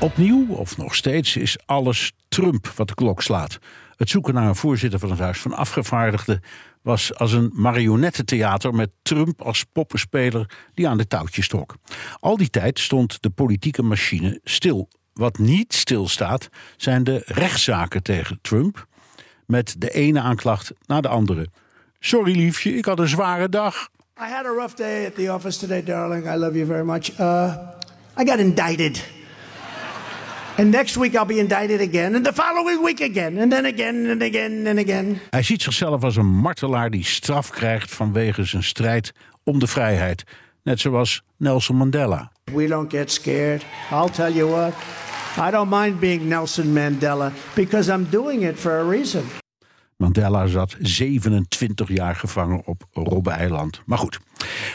Opnieuw, of nog steeds, is alles Trump wat de klok slaat. Het zoeken naar een voorzitter van het Huis van Afgevaardigden was als een marionettentheater met Trump als poppenspeler die aan de touwtjes trok. Al die tijd stond de politieke machine stil. Wat niet stilstaat zijn de rechtszaken tegen Trump, met de ene aanklacht na de andere. Sorry liefje, ik had een zware dag. I had a rough day at the office today, darling. I love you very much. Uh, I got indicted. And next week I'll be indicted again. And the following week again. And then again and again and again. Hij ziet zichzelf als een martelaar die straf krijgt vanwege zijn strijd om de vrijheid. Net zoals Nelson Mandela. We don't get scared. I'll tell you what. I don't mind being Nelson Mandela because I'm doing it for a reason. Mandela zat 27 jaar gevangen op Robbe-eiland. Maar goed,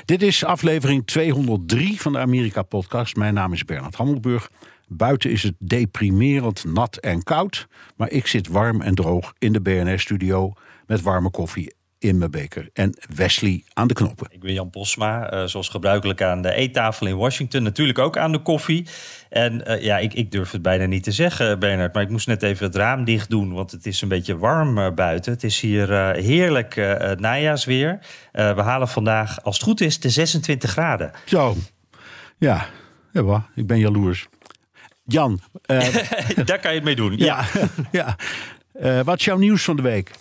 dit is aflevering 203 van de Amerika-podcast. Mijn naam is Bernard Hammelburg. Buiten is het deprimerend nat en koud. Maar ik zit warm en droog in de BNR-studio met warme koffie in mijn beker. En Wesley aan de knoppen. Ik ben Jan Posma, uh, zoals gebruikelijk aan de eettafel in Washington. Natuurlijk ook aan de koffie. En uh, ja, ik, ik, durf het bijna niet te zeggen, Bernard. Maar ik moest net even het raam dicht doen, want het is een beetje warm uh, buiten. Het is hier heerlijk najaarsweer. we halen vandaag, als het goed is, de 26 graden. Zo, ja, ja ik ben jaloers. Jan. Daar kan je het mee doen. Ja, ja. ja. wat is jouw nieuws van de week?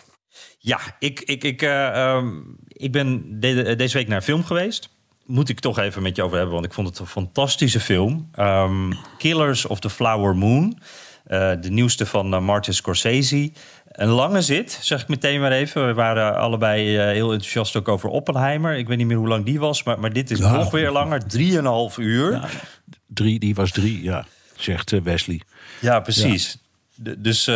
Ja, ik, ik, ik, uh, um, ik ben de, deze week naar een film geweest. Moet ik toch even met je over hebben, want ik vond het een fantastische film. Um, Killers of the Flower Moon. Uh, de nieuwste van uh, Martin Scorsese. Een lange zit, zeg ik meteen maar even. We waren allebei heel enthousiast ook over Oppenheimer. Ik weet niet meer hoe lang die was, maar, maar dit is ja, nog weer langer. Drieënhalf uur. Ja, drie, die was drie, ja, zegt Wesley. Ja, precies. Ja. Dus uh,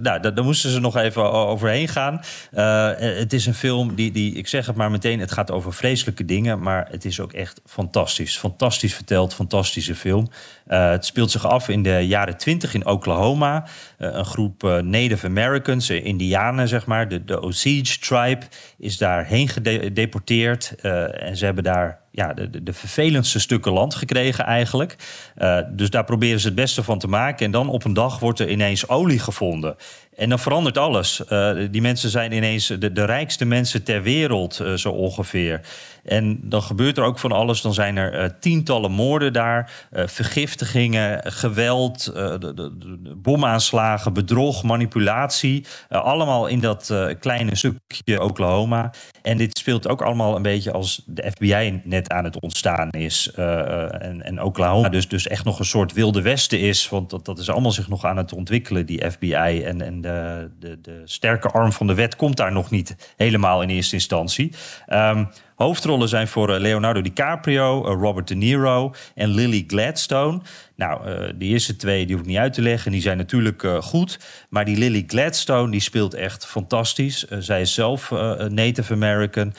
nou, daar, moesten ze nog even overheen gaan. Uh, het is een film die, die, ik zeg het maar meteen, het gaat over vreselijke dingen, maar het is ook echt fantastisch. Fantastisch verteld, fantastische film. Uh, het speelt zich af in de jaren twintig in Oklahoma. een groep Native Americans, Indianen zeg maar, de, de Osage Tribe, is daarheen gedeporteerd. en ze hebben daar ja, de, de, vervelendste stukken land gekregen eigenlijk. Uh, dus daar proberen ze het beste van te maken. En dan op een dag wordt er ineens olie gevonden. En dan verandert alles. Uh, die mensen zijn ineens de, de rijkste mensen ter wereld, uh, zo ongeveer. En dan gebeurt er ook van alles. Dan zijn er uh, tientallen moorden daar, vergiftigingen, geweld, de, de, bomaanslagen, bedrog, manipulatie. allemaal in dat kleine stukje Oklahoma. En dit speelt ook allemaal een beetje als de FBI net aan het ontstaan is. en, en Oklahoma dus, dus echt nog een soort wilde westen is. Want dat, dat is allemaal zich nog aan het ontwikkelen, die FBI en, en de, de, de, sterke arm van de wet komt daar nog niet helemaal in eerste instantie. Um, hoofdrollen zijn voor eh, Leonardo DiCaprio, eh, Robert De Niro en Lily Gladstone. Nou, uh, die eerste twee die hoef ik niet uit te leggen. Die zijn natuurlijk uh, goed. Maar die Lily Gladstone die speelt echt fantastisch. Uh, zij is zelf Native American.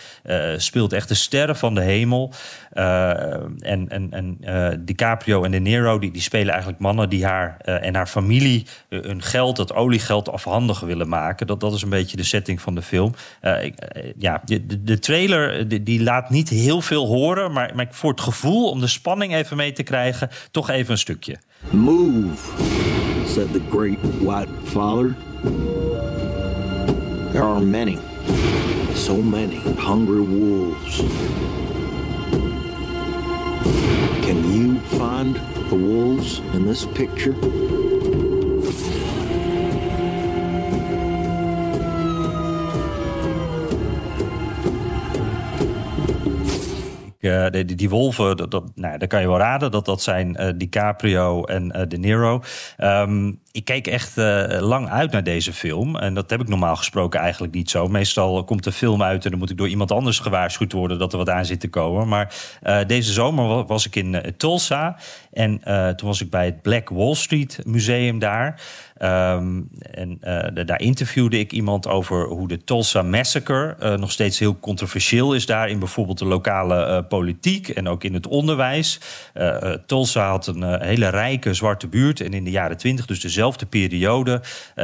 speelt echt de sterren van de hemel. en en, en DiCaprio en De Niro die, die spelen eigenlijk mannen die haar en haar familie hun geld, dat oliegeld, afhandig willen maken. Dat, dat is een beetje de setting van de film. ja, de, de trailer die, die, laat niet heel veel horen. Maar, maar voor het gevoel om de spanning even mee te krijgen, toch even een stukje. Move, said the great white father. There are many, so many hungry wolves. Can you find the wolves in this picture? Uh, die, die, wolven, dat, nou, dat kan je wel raden. Dat, dat zijn uh, DiCaprio en uh, De Niro. Um, ik keek echt uh, lang uit naar deze film. En dat heb ik normaal gesproken eigenlijk niet zo. Meestal komt de film uit en dan moet ik door iemand anders gewaarschuwd worden dat er wat aan zit te komen. Maar uh, deze zomer was ik in uh, Tulsa. En toen was ik bij het Black Wall Street Museum daar. Um, en daar interviewde ik iemand over hoe de Tulsa Massacre nog steeds heel controversieel is daar in bijvoorbeeld de lokale politiek en ook in het onderwijs. Tulsa had een hele rijke zwarte buurt en in de jaren twintig, dus dezelfde periode,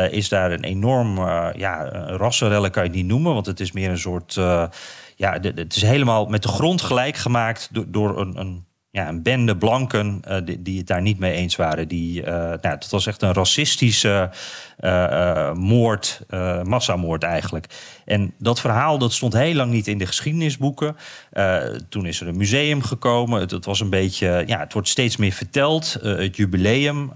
is daar een enorm ja, rassenrellen kan je het niet noemen, want het is meer een soort ja, het is helemaal met de grond gelijk gemaakt door, door een, een ja, een bende blanken uh, die, die, het daar niet mee eens waren. Die, uh, nou, dat was echt een racistische uh, moord, massamoord eigenlijk. En dat verhaal dat stond heel lang niet in de geschiedenisboeken. toen is er een museum gekomen. Het, was een beetje, ja, het wordt steeds meer verteld. het jubileum,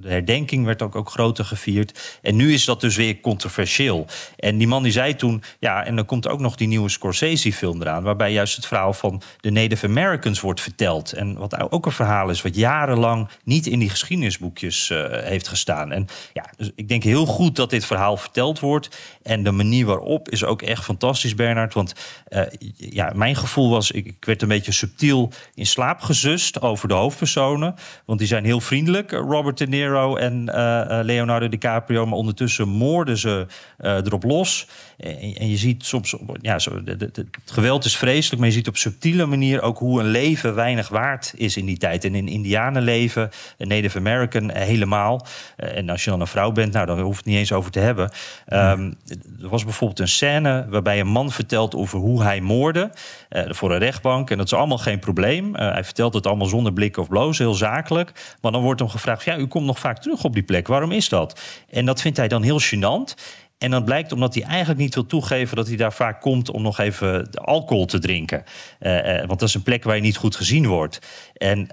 de herdenking werd ook, ook groter gevierd. En nu is dat dus weer controversieel. En die man die zei toen, ja, en dan komt ook nog die nieuwe Scorsese-film eraan, waarbij juist het verhaal van de Native Americans wordt verteld. En wat ook een verhaal is wat jarenlang niet in die geschiedenisboekjes heeft gestaan. En ja, dus ik denk heel goed dat dit verhaal verteld wordt. En de manier waarop is ook echt fantastisch, Bernard. Want uh, ja, mijn gevoel was, ik, werd een beetje subtiel in slaap gezust over de hoofdpersonen. Want die zijn heel vriendelijk, Robert De Niro en uh, Leonardo DiCaprio. Maar ondertussen moorden ze erop los. En, en, je ziet soms, ja, zo, het geweld is vreselijk, maar je ziet op subtiele manier ook hoe een leven weinig waard is in die tijd. En in Indianenleven, Native American helemaal. En als je dan een vrouw bent, nou, dan hoeft het niet eens over te hebben. Um, er was bijvoorbeeld een scène waarbij een man vertelt over hoe hij moorde uh, voor een rechtbank. En dat is allemaal geen probleem. Uh, hij vertelt het allemaal zonder blik of bloos, heel zakelijk. Maar dan wordt hem gevraagd: ja, u komt nog vaak terug op die plek. Waarom is dat? En dat vindt hij dan heel gênant. En dat blijkt omdat hij eigenlijk niet wil toegeven dat hij daar vaak komt om nog even alcohol te drinken. Uh, uh, want dat is een plek waar je niet goed gezien wordt. En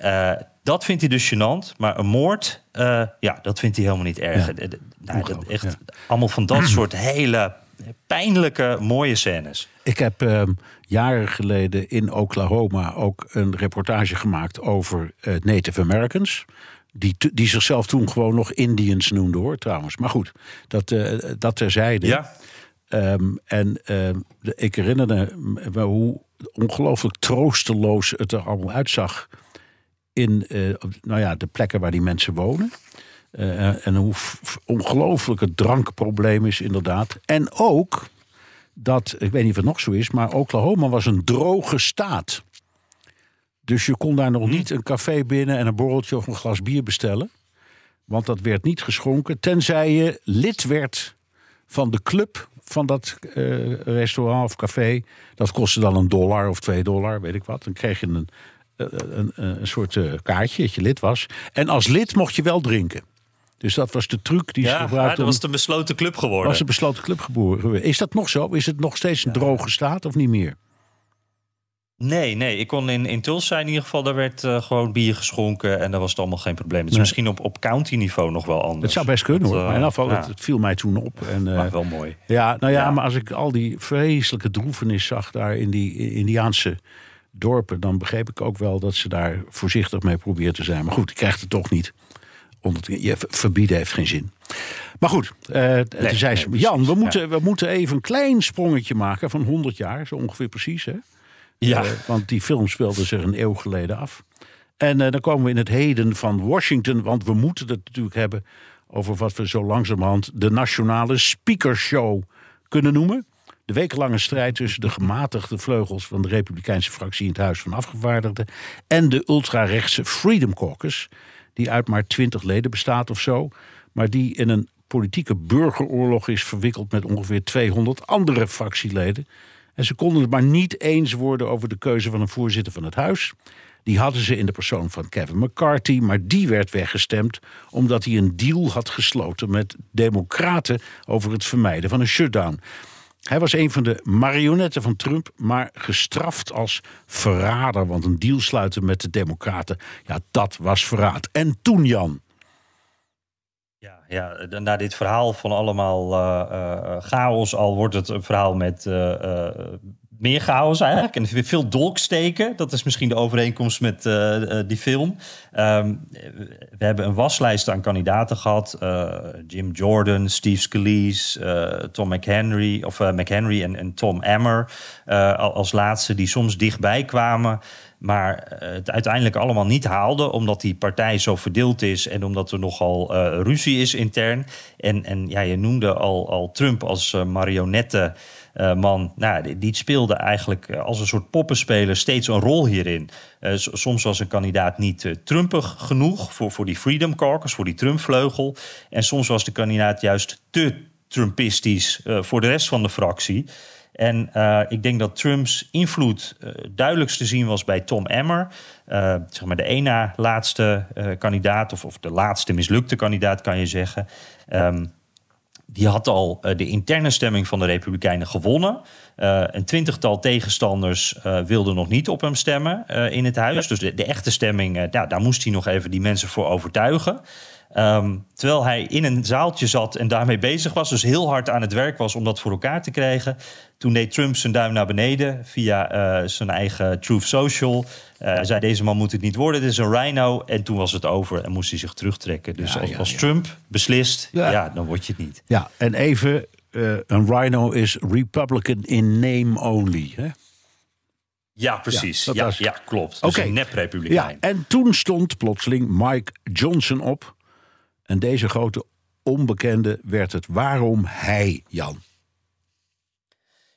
dat vindt hij dus gênant. Maar een moord, ja, dat vindt hij helemaal niet erg. Ja. Nou, dat echt ja. allemaal van dat soort hele pijnlijke, mooie scènes. Ik heb um, jaren geleden in Oklahoma ook een reportage gemaakt over Native Americans. Die, die zichzelf toen gewoon nog Indians noemde hoor, trouwens. Maar goed, dat, uh, dat terzijde. Ja. Um, en um, ik herinnerde me hoe ongelooflijk troosteloos het er allemaal uitzag. In uh, nou ja, de plekken waar die mensen wonen. Uh, en hoe ongelooflijk het drankprobleem is, inderdaad. En ook dat, ik weet niet of het nog zo is, maar Oklahoma was een droge staat. Dus je kon daar nog niet een café binnen en een borreltje of een glas bier bestellen. Want dat werd niet geschonken, tenzij je lid werd van de club van dat uh, restaurant of café. Dat kostte dan een dollar of twee dollar, weet ik wat. Dan kreeg je een, een, een, een soort kaartje dat je lid was. En als lid mocht je wel drinken. Dus dat was de truc die ja, ze gebruikten. dat was de besloten club geworden. was een besloten club geworden. Is dat nog zo? Is het nog steeds een droge staat of niet meer? Nee, nee. Ik kon in, in Tulsa in ieder geval, daar werd uh, gewoon bier geschonken en daar was het allemaal geen probleem. Het is nee. misschien op, op county niveau nog wel anders. Het zou best kunnen dat, hoor. Uh, maar in afval, ja. het, het, viel mij toen op. En, uh, maar wel mooi. Ja, nou ja, ja, maar als ik al die vreselijke droefenis zag daar in die Indiaanse dorpen, dan begreep ik ook wel dat ze daar voorzichtig mee probeert te zijn. Maar goed, ik krijg het toch niet. Je, verbieden heeft geen zin. Maar goed, uh, nee, zei nee, Jan, we moeten, we moeten even een klein sprongetje maken van 100 jaar, zo ongeveer precies. Hè? Ja. Uh, want die film speelde zich een eeuw geleden af. En uh, dan komen we in het heden van Washington. Want we moeten het natuurlijk hebben over wat we zo langzamerhand de nationale speakershow kunnen noemen. De wekenlange strijd tussen de gematigde vleugels van de Republikeinse fractie in het Huis van Afgevaardigden. en de ultrarechtse Freedom Caucus. Die uit maar twintig leden bestaat of zo. Maar die in een politieke burgeroorlog is verwikkeld met ongeveer 200 andere fractieleden. En ze konden het maar niet eens worden over de keuze van een voorzitter van het huis. Die hadden ze in de persoon van Kevin McCarthy, maar die werd weggestemd omdat hij een deal had gesloten met Democraten over het vermijden van een shutdown. Hij was een van de marionetten van Trump, maar gestraft als verrader. Want een deal sluiten met de Democraten, ja, dat was verraad. En toen, Jan. Ja, ja, na dit verhaal van allemaal uh, uh, chaos, al wordt het een verhaal met uh, meer chaos eigenlijk. En veel dolksteken. Dat is misschien de overeenkomst met die film. Um, we hebben een waslijst aan kandidaten gehad. Uh, Jim Jordan, Steve Scalise, uh, Tom McHenry... of McHenry en, en, Tom Emmer als laatste... die soms dichtbij kwamen maar het uiteindelijk allemaal niet haalden, omdat die partij zo verdeeld is en omdat er nogal uh, ruzie is intern. En, en ja, je noemde al, al Trump als uh, marionette. Uh, man, nou, die, speelde eigenlijk als een soort poppenspeler steeds een rol hierin. soms was een kandidaat niet Genoeg voor, voor die Freedom Caucus, voor die Trump-vleugel. En soms was de kandidaat juist te Trumpistisch voor de rest van de fractie. En uh, ik denk dat Trumps invloed uh, duidelijkst te zien was bij Tom Emmer. Zeg maar de ene laatste kandidaat, of, of, de laatste mislukte kandidaat, kan je zeggen. Um, die had al de interne stemming van de Republikeinen gewonnen. een twintigtal tegenstanders wilden nog niet op hem stemmen in het huis. Dus de, de echte stemming, daar moest hij nog even die mensen voor overtuigen. Um, terwijl hij in een zaaltje zat en daarmee bezig was, dus heel hard aan het werk was om dat voor elkaar te krijgen. Toen deed Trump zijn duim naar beneden via uh, zijn eigen Truth Social. Uh, zei: Deze man moet het niet worden, dit is een rhino. En toen was het over en moest hij zich terugtrekken. Dus Ja, als, ja, als ja. Trump beslist, Ja. ja. dan word je het niet. Ja, en even, eh, een rhino is Republican in name only. Hè? Ja, precies. Ja, Ja, ja, klopt. Dus een Ja, nep-republikein. en toen stond plotseling Mike Johnson op. En deze grote onbekende werd het. Waarom hij, Jan?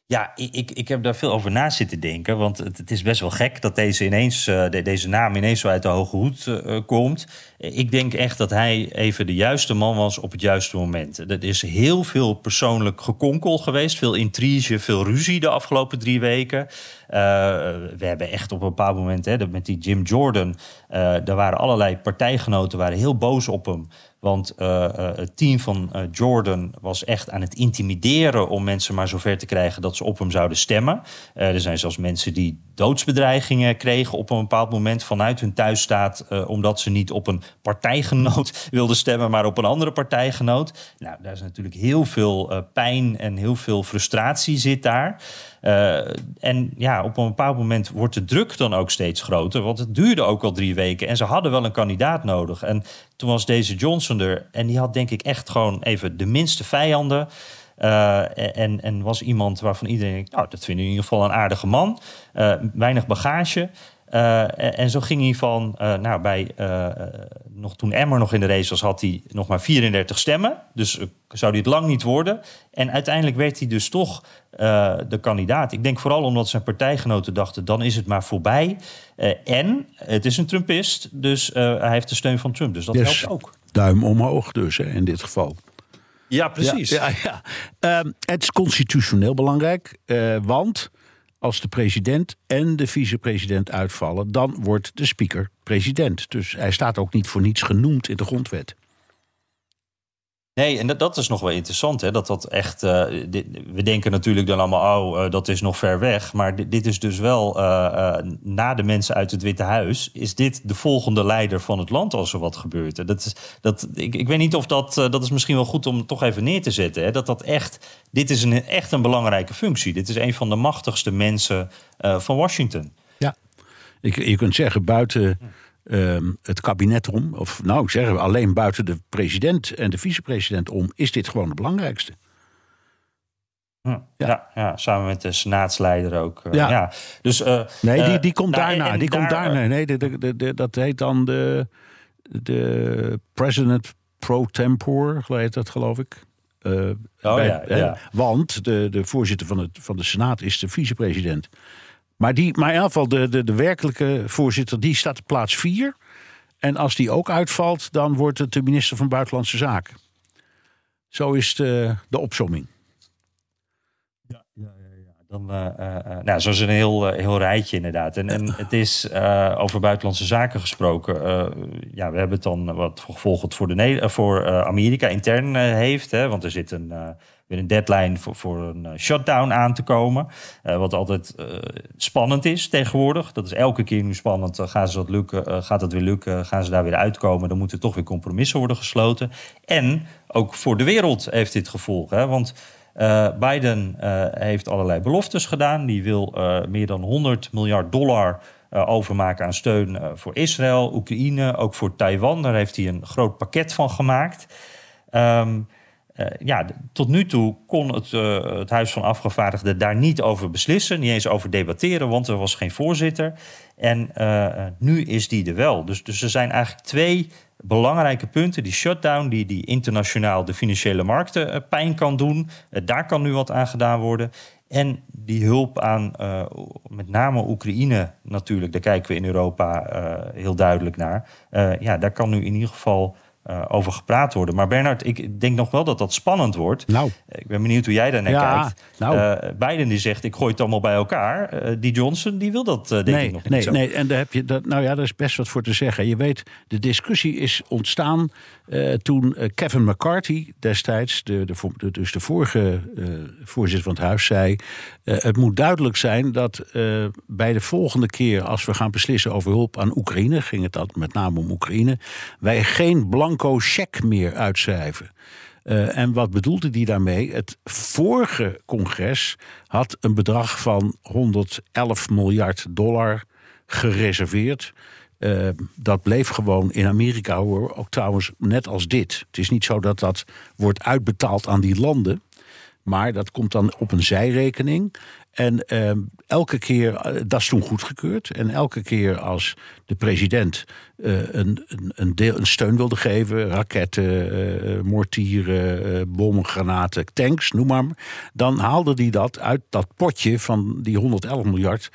Ja, ik, ik, heb daar veel over na zitten denken. Want het, het is best wel gek dat deze, ineens, eh, de- deze naam ineens zo uit de hoge hoed eh, komt. Ik denk echt dat hij even de juiste man was op het juiste moment. Er is heel veel persoonlijk gekonkel geweest. Veel intrige, veel ruzie de afgelopen drie weken. Eh, we hebben echt op een bepaald moment, hè, met die Jim Jordan... daar waren allerlei partijgenoten waren heel boos op hem. Want eh, eh, het team van eh, Jordan was echt aan het intimideren om mensen maar zover te krijgen dat ze op hem zouden stemmen. Er zijn zelfs mensen die doodsbedreigingen kregen op een bepaald moment vanuit hun thuisstaat, eh, omdat ze niet op een partijgenoot wilden stemmen, maar op een andere partijgenoot. Nou, daar is natuurlijk heel veel eh, pijn en heel veel frustratie zit daar. Eh, en ja, op een bepaald moment wordt de druk dan ook steeds groter. Want het duurde ook al drie weken. En ze hadden wel een kandidaat nodig. En toen was deze Johnson er. En die had denk ik echt gewoon even de minste vijanden. Eh, en, en was iemand waarvan iedereen denkt... nou, dat vind ik in ieder geval een aardige man. Eh, weinig bagage. Eh, en, en zo ging hij van, nou, bij, nog toen Emmer nog in de race was, had hij nog maar 34 stemmen. Dus zou hij het lang niet worden. En uiteindelijk werd hij dus toch de kandidaat. Ik denk vooral omdat zijn partijgenoten dachten, dan is het maar voorbij. En het is een Trumpist, dus hij heeft de steun van Trump. Dus dat Dus helpt ook. duim omhoog dus, hè, in dit geval. Ja, precies. Ja, ja, ja. Ehm, het is constitutioneel belangrijk, eh, want als de president en de vicepresident uitvallen, dan wordt de speaker president. Dus hij staat ook niet voor niets genoemd in de grondwet. Nee, en dat, dat is nog wel interessant, hè? Dat dat echt. eh, dit- we denken natuurlijk dan allemaal, oh, eh, dat is nog ver weg. Maar dit, dit is dus wel eh, na de mensen uit het Witte Huis, is dit de volgende leider van het land als er wat gebeurt. En Dat is, dat, ik, ik weet niet of dat. dat is misschien wel goed om toch even neer te zetten. Hè? Dat dat echt. Dit is een, echt een belangrijke functie. Dit is een van de machtigste mensen van Washington. Ja, ik, je kunt zeggen buiten ehm, het kabinet om, of nou, ik zeg alleen buiten de president en de vicepresident om, is dit gewoon het belangrijkste. Hm. Ja. Ja. Ja, samen met de senaatsleider ook. eh, Ja. ja. Dus, eh, Nee, die, eh, die komt nou, daarna. Die komt daar- daarna. Nee, de, de, de, dat heet dan de, de president pro tempore, heet dat geloof ik. Oh, ja, eh, ja. Want de, de voorzitter van, het, van de Senaat is de vicepresident. Maar, die, maar in geval, de, de, de werkelijke voorzitter, die staat op plaats 4. En als die ook uitvalt, dan wordt het de minister van Buitenlandse Zaken. Zo is de, de opsomming. Dan, eh, eh, eh, nou, zo is een heel, heel rijtje inderdaad. En, en het is over buitenlandse zaken gesproken. ja, we hebben het dan wat voor gevolg het voor, de, voor Amerika intern heeft. Hè, want er zit een, weer een deadline voor, voor een eh, shutdown aan te komen. eh, wat altijd eh, spannend is tegenwoordig. Dat is elke keer nu spannend. Gaan ze dat lukken? Gaat dat weer lukken? Gaan ze daar weer uitkomen? Dan moeten toch weer compromissen worden gesloten. En ook voor de wereld heeft dit gevolgen. Hè? Want Biden heeft allerlei beloftes gedaan. Die wil meer dan 100 miljard dollar overmaken aan steun voor Israël, Oekraïne, ook voor Taiwan. Daar heeft hij een groot pakket van gemaakt. Um, ja, tot nu toe kon het, het Huis van Afgevaardigden daar niet over beslissen, niet eens over debatteren, want er was geen voorzitter. En nu is die er wel. Dus, dus er zijn eigenlijk twee belangrijke punten. Die shutdown, die, die internationaal de financiële markten pijn kan doen. Daar kan nu wat aan gedaan worden. En die hulp aan met name Oekraïne natuurlijk, daar kijken we in Europa heel duidelijk naar. ja, daar kan nu in ieder geval uh, over gepraat worden. Maar Bernard, ik denk nog wel dat dat spannend wordt. Nou. Ik ben benieuwd hoe jij daar naar ja, kijkt. Nou. Uh, Biden die zegt, ik gooi het allemaal bij elkaar. Uh, die Johnson, die wil dat denk nee, ik nog niet nee, zo. Nee, en daar heb je dat, nou ja, daar is best wat voor te zeggen. Je weet, de discussie is ontstaan toen Kevin McCarthy destijds, de, de, dus de vorige voorzitter van het huis, zei... het moet duidelijk zijn dat bij de volgende keer als we gaan beslissen over hulp aan Oekraïne... ging het dat met name om Oekraïne, wij geen blanco cheque meer uitschrijven. En wat bedoelde die daarmee? Het vorige congres had een bedrag van 111 miljard dollar gereserveerd. Uh, dat bleef gewoon in Amerika hoor. Ook trouwens net als dit. Het is niet zo dat dat wordt uitbetaald aan die landen. Maar dat komt dan op een zijrekening. En uh, elke keer, dat is toen goedgekeurd. En elke keer als de president een, een, deel, een steun wilde geven, raketten, mortieren, bommen, granaten, tanks, noem maar, dan haalde hij dat uit dat potje van die 111 miljard,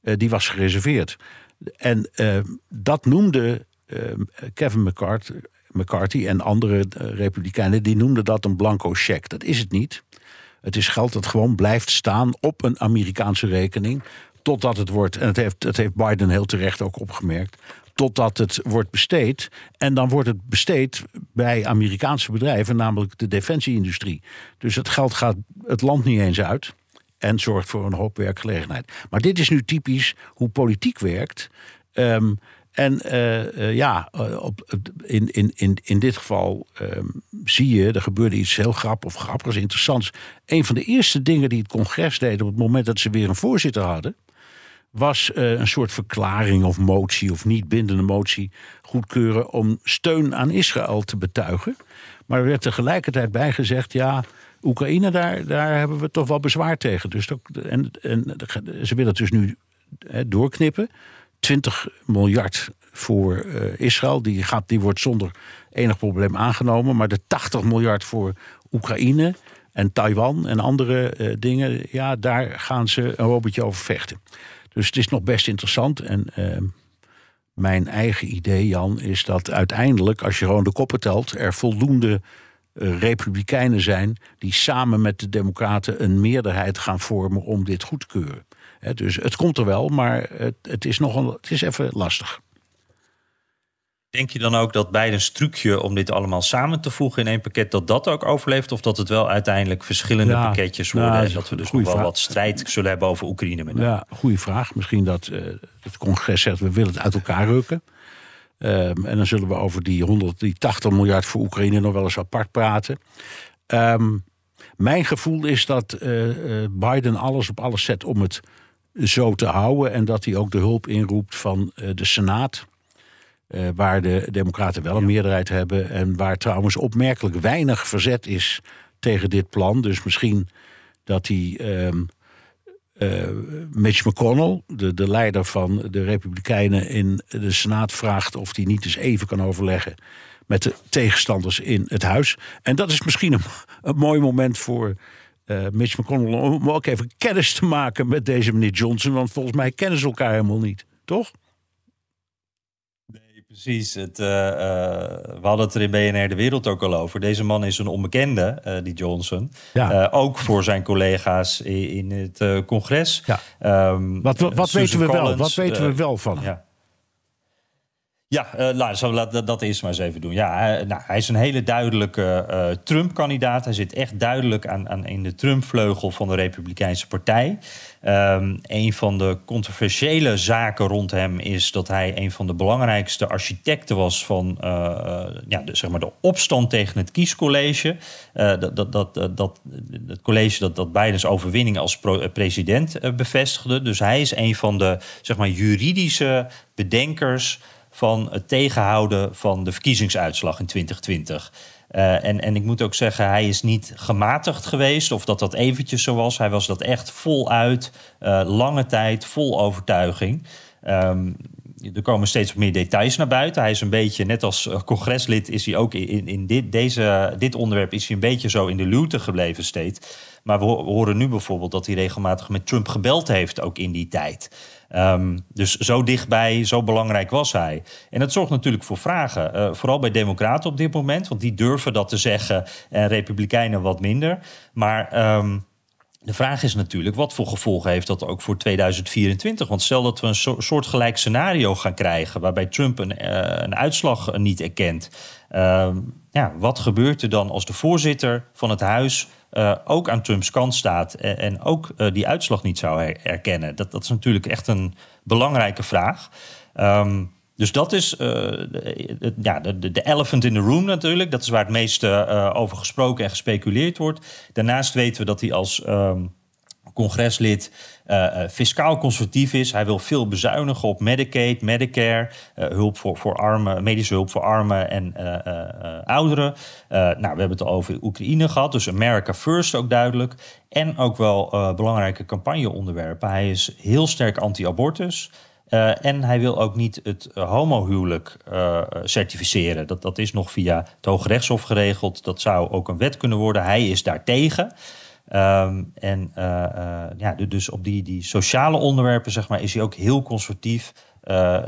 die was gereserveerd. En dat noemde Kevin McCarthy, McCarthy en andere republikeinen, die noemden dat een blanco cheque. Dat is het niet. Het is geld dat gewoon blijft staan op een Amerikaanse rekening. Totdat het wordt, en dat heeft, dat heeft Biden heel terecht ook opgemerkt. Totdat het wordt besteed. En dan wordt het besteed bij Amerikaanse bedrijven, namelijk de defensieindustrie. Dus het geld gaat het land niet eens uit. En zorgt voor een hoop werkgelegenheid. Maar dit is nu typisch hoe politiek werkt. Um, en uh, uh, ja, op, in, in, in, in dit geval um, zie je, er gebeurde iets heel grappigs of grappigs, interessants. Een van de eerste dingen die het congres deed op het moment dat ze weer een voorzitter hadden, was een soort verklaring of motie of niet bindende motie goedkeuren om steun aan Israël te betuigen. Maar er werd tegelijkertijd bij gezegd, ja, Oekraïne, daar, daar hebben we toch wel bezwaar tegen. Dus dat, en, en ze willen het dus nu doorknippen. 20 miljard voor uh, Israël. Die, gaat, die wordt zonder enig probleem aangenomen. Maar de 80 miljard voor Oekraïne en Taiwan en andere uh, dingen... ja, daar gaan ze een robotje over vechten. Dus het is nog best interessant. En uh, mijn eigen idee, Jan, is dat uiteindelijk... als je gewoon de koppen telt, er voldoende... Republikeinen zijn die samen met de Democraten een meerderheid gaan vormen om dit goed te keuren. He, dus het komt er wel, maar het, het, is nog een, het is even lastig. Denk je dan ook dat Biden's trucje om dit allemaal samen te voegen in één pakket, dat dat ook overleeft? Of dat het wel uiteindelijk verschillende ja, pakketjes worden nou, en dat we dus nog wel vraag. wat strijd zullen hebben over Oekraïne? Met ja, goede vraag. Misschien dat uh, het congres zegt, we willen het uit elkaar rukken. Um, en dan zullen we over die, 100, die 80 miljard voor Oekraïne nog wel eens apart praten. Um, mijn gevoel is dat uh, uh, Biden alles op alles zet om het zo te houden. En dat hij ook de hulp inroept van de Senaat. Uh, waar de Democraten wel een meerderheid hebben. En waar trouwens opmerkelijk weinig verzet is tegen dit plan. Dus misschien dat hij uh, uh, Mitch McConnell, de, de leider van de Republikeinen in de Senaat, vraagt of hij niet eens even kan overleggen met de tegenstanders in het huis. En dat is misschien een, mooi moment voor uh, Mitch McConnell om ook even kennis te maken met deze meneer Johnson. Want volgens mij kennen ze elkaar helemaal niet, toch? Precies. Het, uh, uh, we hadden het er in BNR De Wereld ook al over. Deze man is een onbekende, die Johnson. Ja. ook voor zijn collega's in, in het congres. Ja. Um, wat wat weten we Collins, wel? Wat weten we wel van hem? Ja. Ja, uh, laten we dat, dat eerst maar eens even doen. Ja, hij, nou, hij is een hele duidelijke uh, Trump-kandidaat. Hij zit echt duidelijk aan, aan, in de Trump-vleugel van de Republikeinse Partij. Um, een van de controversiële zaken rond hem is dat hij een van de belangrijkste architecten was van ja, de, zeg maar de opstand tegen het kiescollege. dat, dat, dat, dat, het college dat, dat Bidens overwinning als president bevestigde. Dus hij is een van de zeg maar, juridische bedenkers van het tegenhouden van de verkiezingsuitslag in 2020. Uh, en, en ik moet ook zeggen, hij is niet gematigd geweest of dat dat eventjes zo was. Hij was dat echt voluit, uh, lange tijd, vol overtuiging. Um, er komen steeds meer details naar buiten. Hij is een beetje, net als eh, congreslid, is hij ook in, in dit, deze, dit onderwerp is hij een beetje zo in de luwte gebleven steeds. Maar we horen nu bijvoorbeeld dat hij regelmatig met Trump gebeld heeft, ook in die tijd. Um, dus zo dichtbij, zo belangrijk was hij. En dat zorgt natuurlijk voor vragen. Uh, vooral bij Democraten op dit moment, want die durven dat te zeggen en Republikeinen wat minder. Maar. Um, de vraag is natuurlijk, wat voor gevolgen heeft dat ook voor 2024? Want stel dat we een so soortgelijk scenario gaan krijgen... waarbij Trump een, een uitslag niet erkent. Uh, ja, wat gebeurt er dan als de voorzitter van het huis... Uh, ook aan Trumps kant staat en, en ook uh, die uitslag niet zou her erkennen? Dat, dat is natuurlijk echt een belangrijke vraag. Um, dus dat is uh, de, ja, de, de elephant in the room natuurlijk. Dat is waar het meeste over gesproken en gespeculeerd wordt. Daarnaast weten we dat hij als um, congreslid uh, fiscaal conservatief is. Hij wil veel bezuinigen op Medicaid, Medicare, hulp voor, voor armen, medische hulp voor armen en ouderen. nou, we hebben het al over Oekraïne gehad, dus America First ook duidelijk. En ook wel belangrijke campagneonderwerpen. Hij is heel sterk anti-abortus. En hij wil ook niet het uh, homohuwelijk certificeren. Dat, dat is nog via het Hoge Rechtshof geregeld. Dat zou ook een wet kunnen worden. Hij is daartegen. Um, en ja, dus op die, die sociale onderwerpen zeg maar, is hij ook heel conservatief.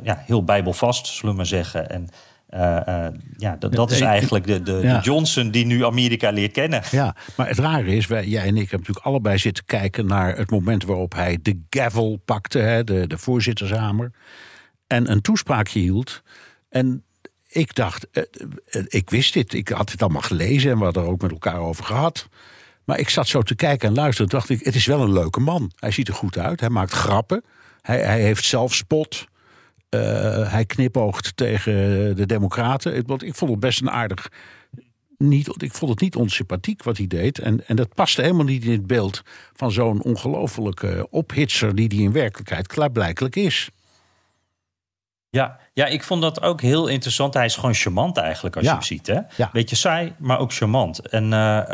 ja, heel bijbelvast, zullen we maar zeggen. En uh, uh, ja, dat, dat is eigenlijk de, de, ja. de, Johnson die nu Amerika leert kennen. Ja, maar het rare is, wij, jij en ik hebben natuurlijk allebei zitten kijken naar het moment waarop hij de gavel pakte, hè, de, de voorzittershamer, en een toespraakje hield. En ik dacht, uh, ik wist dit, ik had het allemaal gelezen en we hadden er ook met elkaar over gehad. Maar ik zat zo te kijken en luisteren, dacht ik, het is wel een leuke man. Hij ziet er goed uit, hij maakt grappen, hij, hij heeft zelfspot. Uh, hij knipoogt tegen de Democraten. Ik, ik vond het best een aardig. Niet, ik vond het niet onsympathiek wat hij deed. En, en dat paste helemaal niet in het beeld van zo'n ongelofelijke ophitser. die hij in werkelijkheid klaarblijkelijk is. Ja, ja, ik vond dat ook heel interessant. Hij is gewoon charmant eigenlijk, als ja. je hem ziet. Hè? Ja. Beetje saai, maar ook charmant. En uh, uh,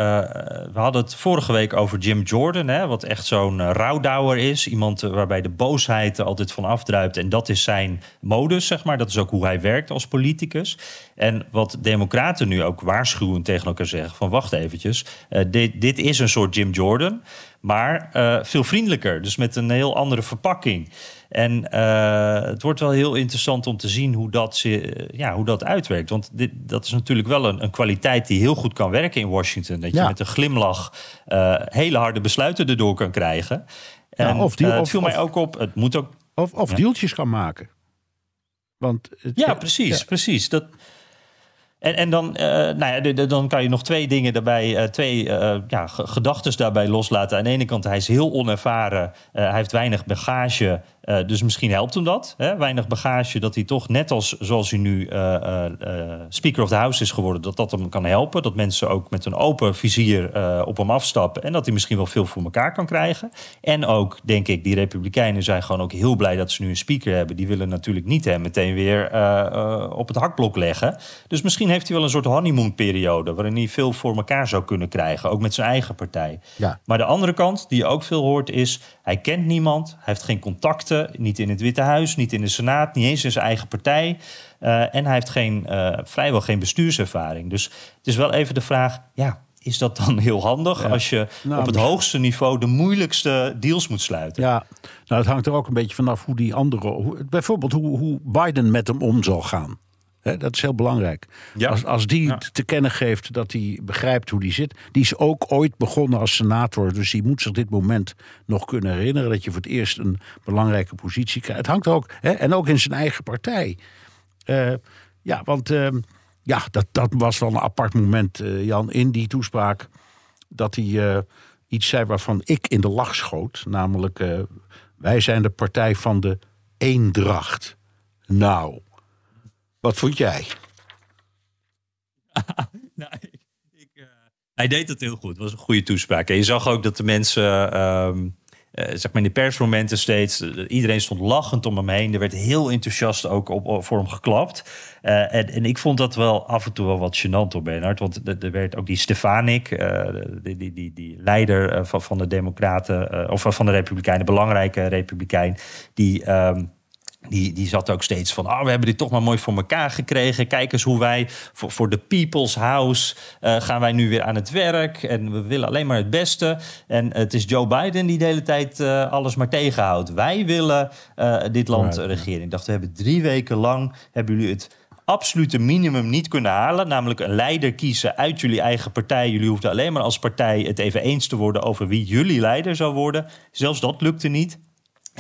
we hadden het vorige week over Jim Jordan... Hè, wat echt zo'n uh, rouwdouwer is. Iemand waarbij de boosheid er altijd van afdruipt. En dat is zijn modus, zeg maar. Dat is ook hoe hij werkt als politicus. En wat democraten nu ook waarschuwend tegen elkaar zeggen... van wacht eventjes, dit, dit is een soort Jim Jordan... maar veel vriendelijker, dus met een heel andere verpakking... En uh, het wordt wel heel interessant om te zien hoe dat, ja, hoe dat uitwerkt. Want dit, dat is natuurlijk wel een, een kwaliteit die heel goed kan werken in Washington. Dat je Ja. met een glimlach uh, hele harde besluiten erdoor kan krijgen. En Ja, of die- uh, het of- viel mij ook op, het moet ook... Of, of Ja. deeltjes kan maken. Want het- Ja, precies, precies. Dat... En, en dan, eh, nou ja, de- de- dan kan je nog twee dingen daarbij, eh, twee eh, ja, gedachten daarbij loslaten. Aan de ene kant, hij is heel onervaren, eh, hij heeft weinig bagage, eh, dus misschien helpt hem dat. Hè? Weinig bagage, dat hij toch net als zoals hij nu eh, eh, Speaker of the House is geworden, dat dat hem kan helpen. Dat mensen ook met een open vizier op hem afstappen en dat hij misschien wel veel voor elkaar kan krijgen. En ook, denk ik, die Republikeinen zijn gewoon ook heel blij dat ze nu een speaker hebben. Die willen natuurlijk niet hem meteen weer op het hakblok leggen. Dus misschien heeft hij wel een soort honeymoon-periode waarin hij veel voor elkaar zou kunnen krijgen, ook met zijn eigen partij. Ja. Maar de andere kant, die je ook veel hoort, is hij kent niemand, hij heeft geen niet in het Witte Huis, niet in de Senaat, niet eens in zijn eigen partij. Eh, en hij heeft geen, eh, vrijwel geen bestuurservaring. Dus het is wel even de vraag, ja, is dat dan heel handig Ja. als je Nou, op het misschien- hoogste niveau de moeilijkste deals moet sluiten? Ja, nou, het hangt er ook een beetje vanaf hoe die andere. Hoe, bijvoorbeeld hoe, hoe Biden met hem om zal gaan. Dat is heel belangrijk. Ja. Als, als die Ja. te kennen geeft dat hij begrijpt hoe die zit. Die is ook ooit begonnen als senator. Dus die moet zich dit moment nog kunnen herinneren. Dat je voor het eerst een belangrijke positie krijgt. Het hangt ook. En ook in zijn eigen partij. Eh, ja, want ehm, ja, dat, dat was wel een apart moment, eh, Jan, in die toespraak. Dat hij eh, iets zei waarvan ik in de lach schoot. Namelijk, wij zijn de partij van de eendracht. Nou, wat vond jij? Nou, ik, eh, hij deed het heel goed. Het was een goede toespraak. En je zag ook dat de mensen, ehm, eh, zeg maar in de persmomenten steeds, eh, iedereen stond lachend om hem heen. Er werd heel enthousiast ook op, op- voor hem geklapt. En, en ik vond dat wel af en toe wel wat gênant door Bernhard. Want er er werd ook die Stefanik, die, die, die, die leider van, van de Democraten, of van de Republikeinen, belangrijke Republikein, die. ehm, die, die zat ook steeds van, oh, we hebben dit toch maar mooi voor elkaar gekregen. Kijk eens hoe wij voor, voor de People's House eh, gaan wij nu weer aan het werk. En we willen alleen maar het beste. En het is Joe Biden die de hele tijd eh, alles maar tegenhoudt. Wij willen eh, dit land Right, regeren. Ik dacht, we hebben drie weken lang, hebben jullie het absolute minimum niet kunnen halen. Namelijk een leider kiezen uit jullie eigen partij. Jullie hoefden alleen maar als partij het even eens te worden over wie jullie leider zou worden. Zelfs dat lukte niet.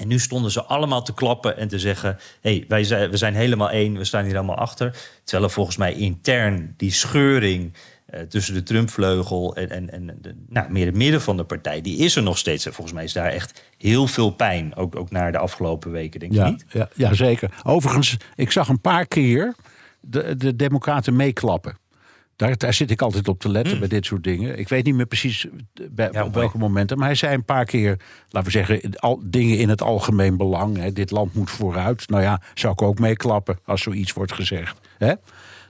En nu stonden ze allemaal te klappen en te zeggen: hey, wij zijn, we zijn helemaal één, we staan hier allemaal achter. Terwijl er volgens mij intern die scheuring eh, tussen de Trump-vleugel en, en, en de, nou, meer het midden van de partij, die is er nog steeds. En volgens mij is daar echt heel veel pijn, ook, ook naar de afgelopen weken, denk Ja, niet? ja, ja, zeker. Overigens, ik zag een paar keer de, de Democraten meeklappen. Daar, daar zit ik altijd op te letten bij dit soort dingen. Ik weet niet meer precies bij. Ja, op welke momenten. Maar hij zei een paar keer, laten we zeggen, al, dingen in het algemeen belang. Hè. Dit land moet vooruit. Nou ja, zou ik ook meeklappen als zoiets wordt gezegd. Hè?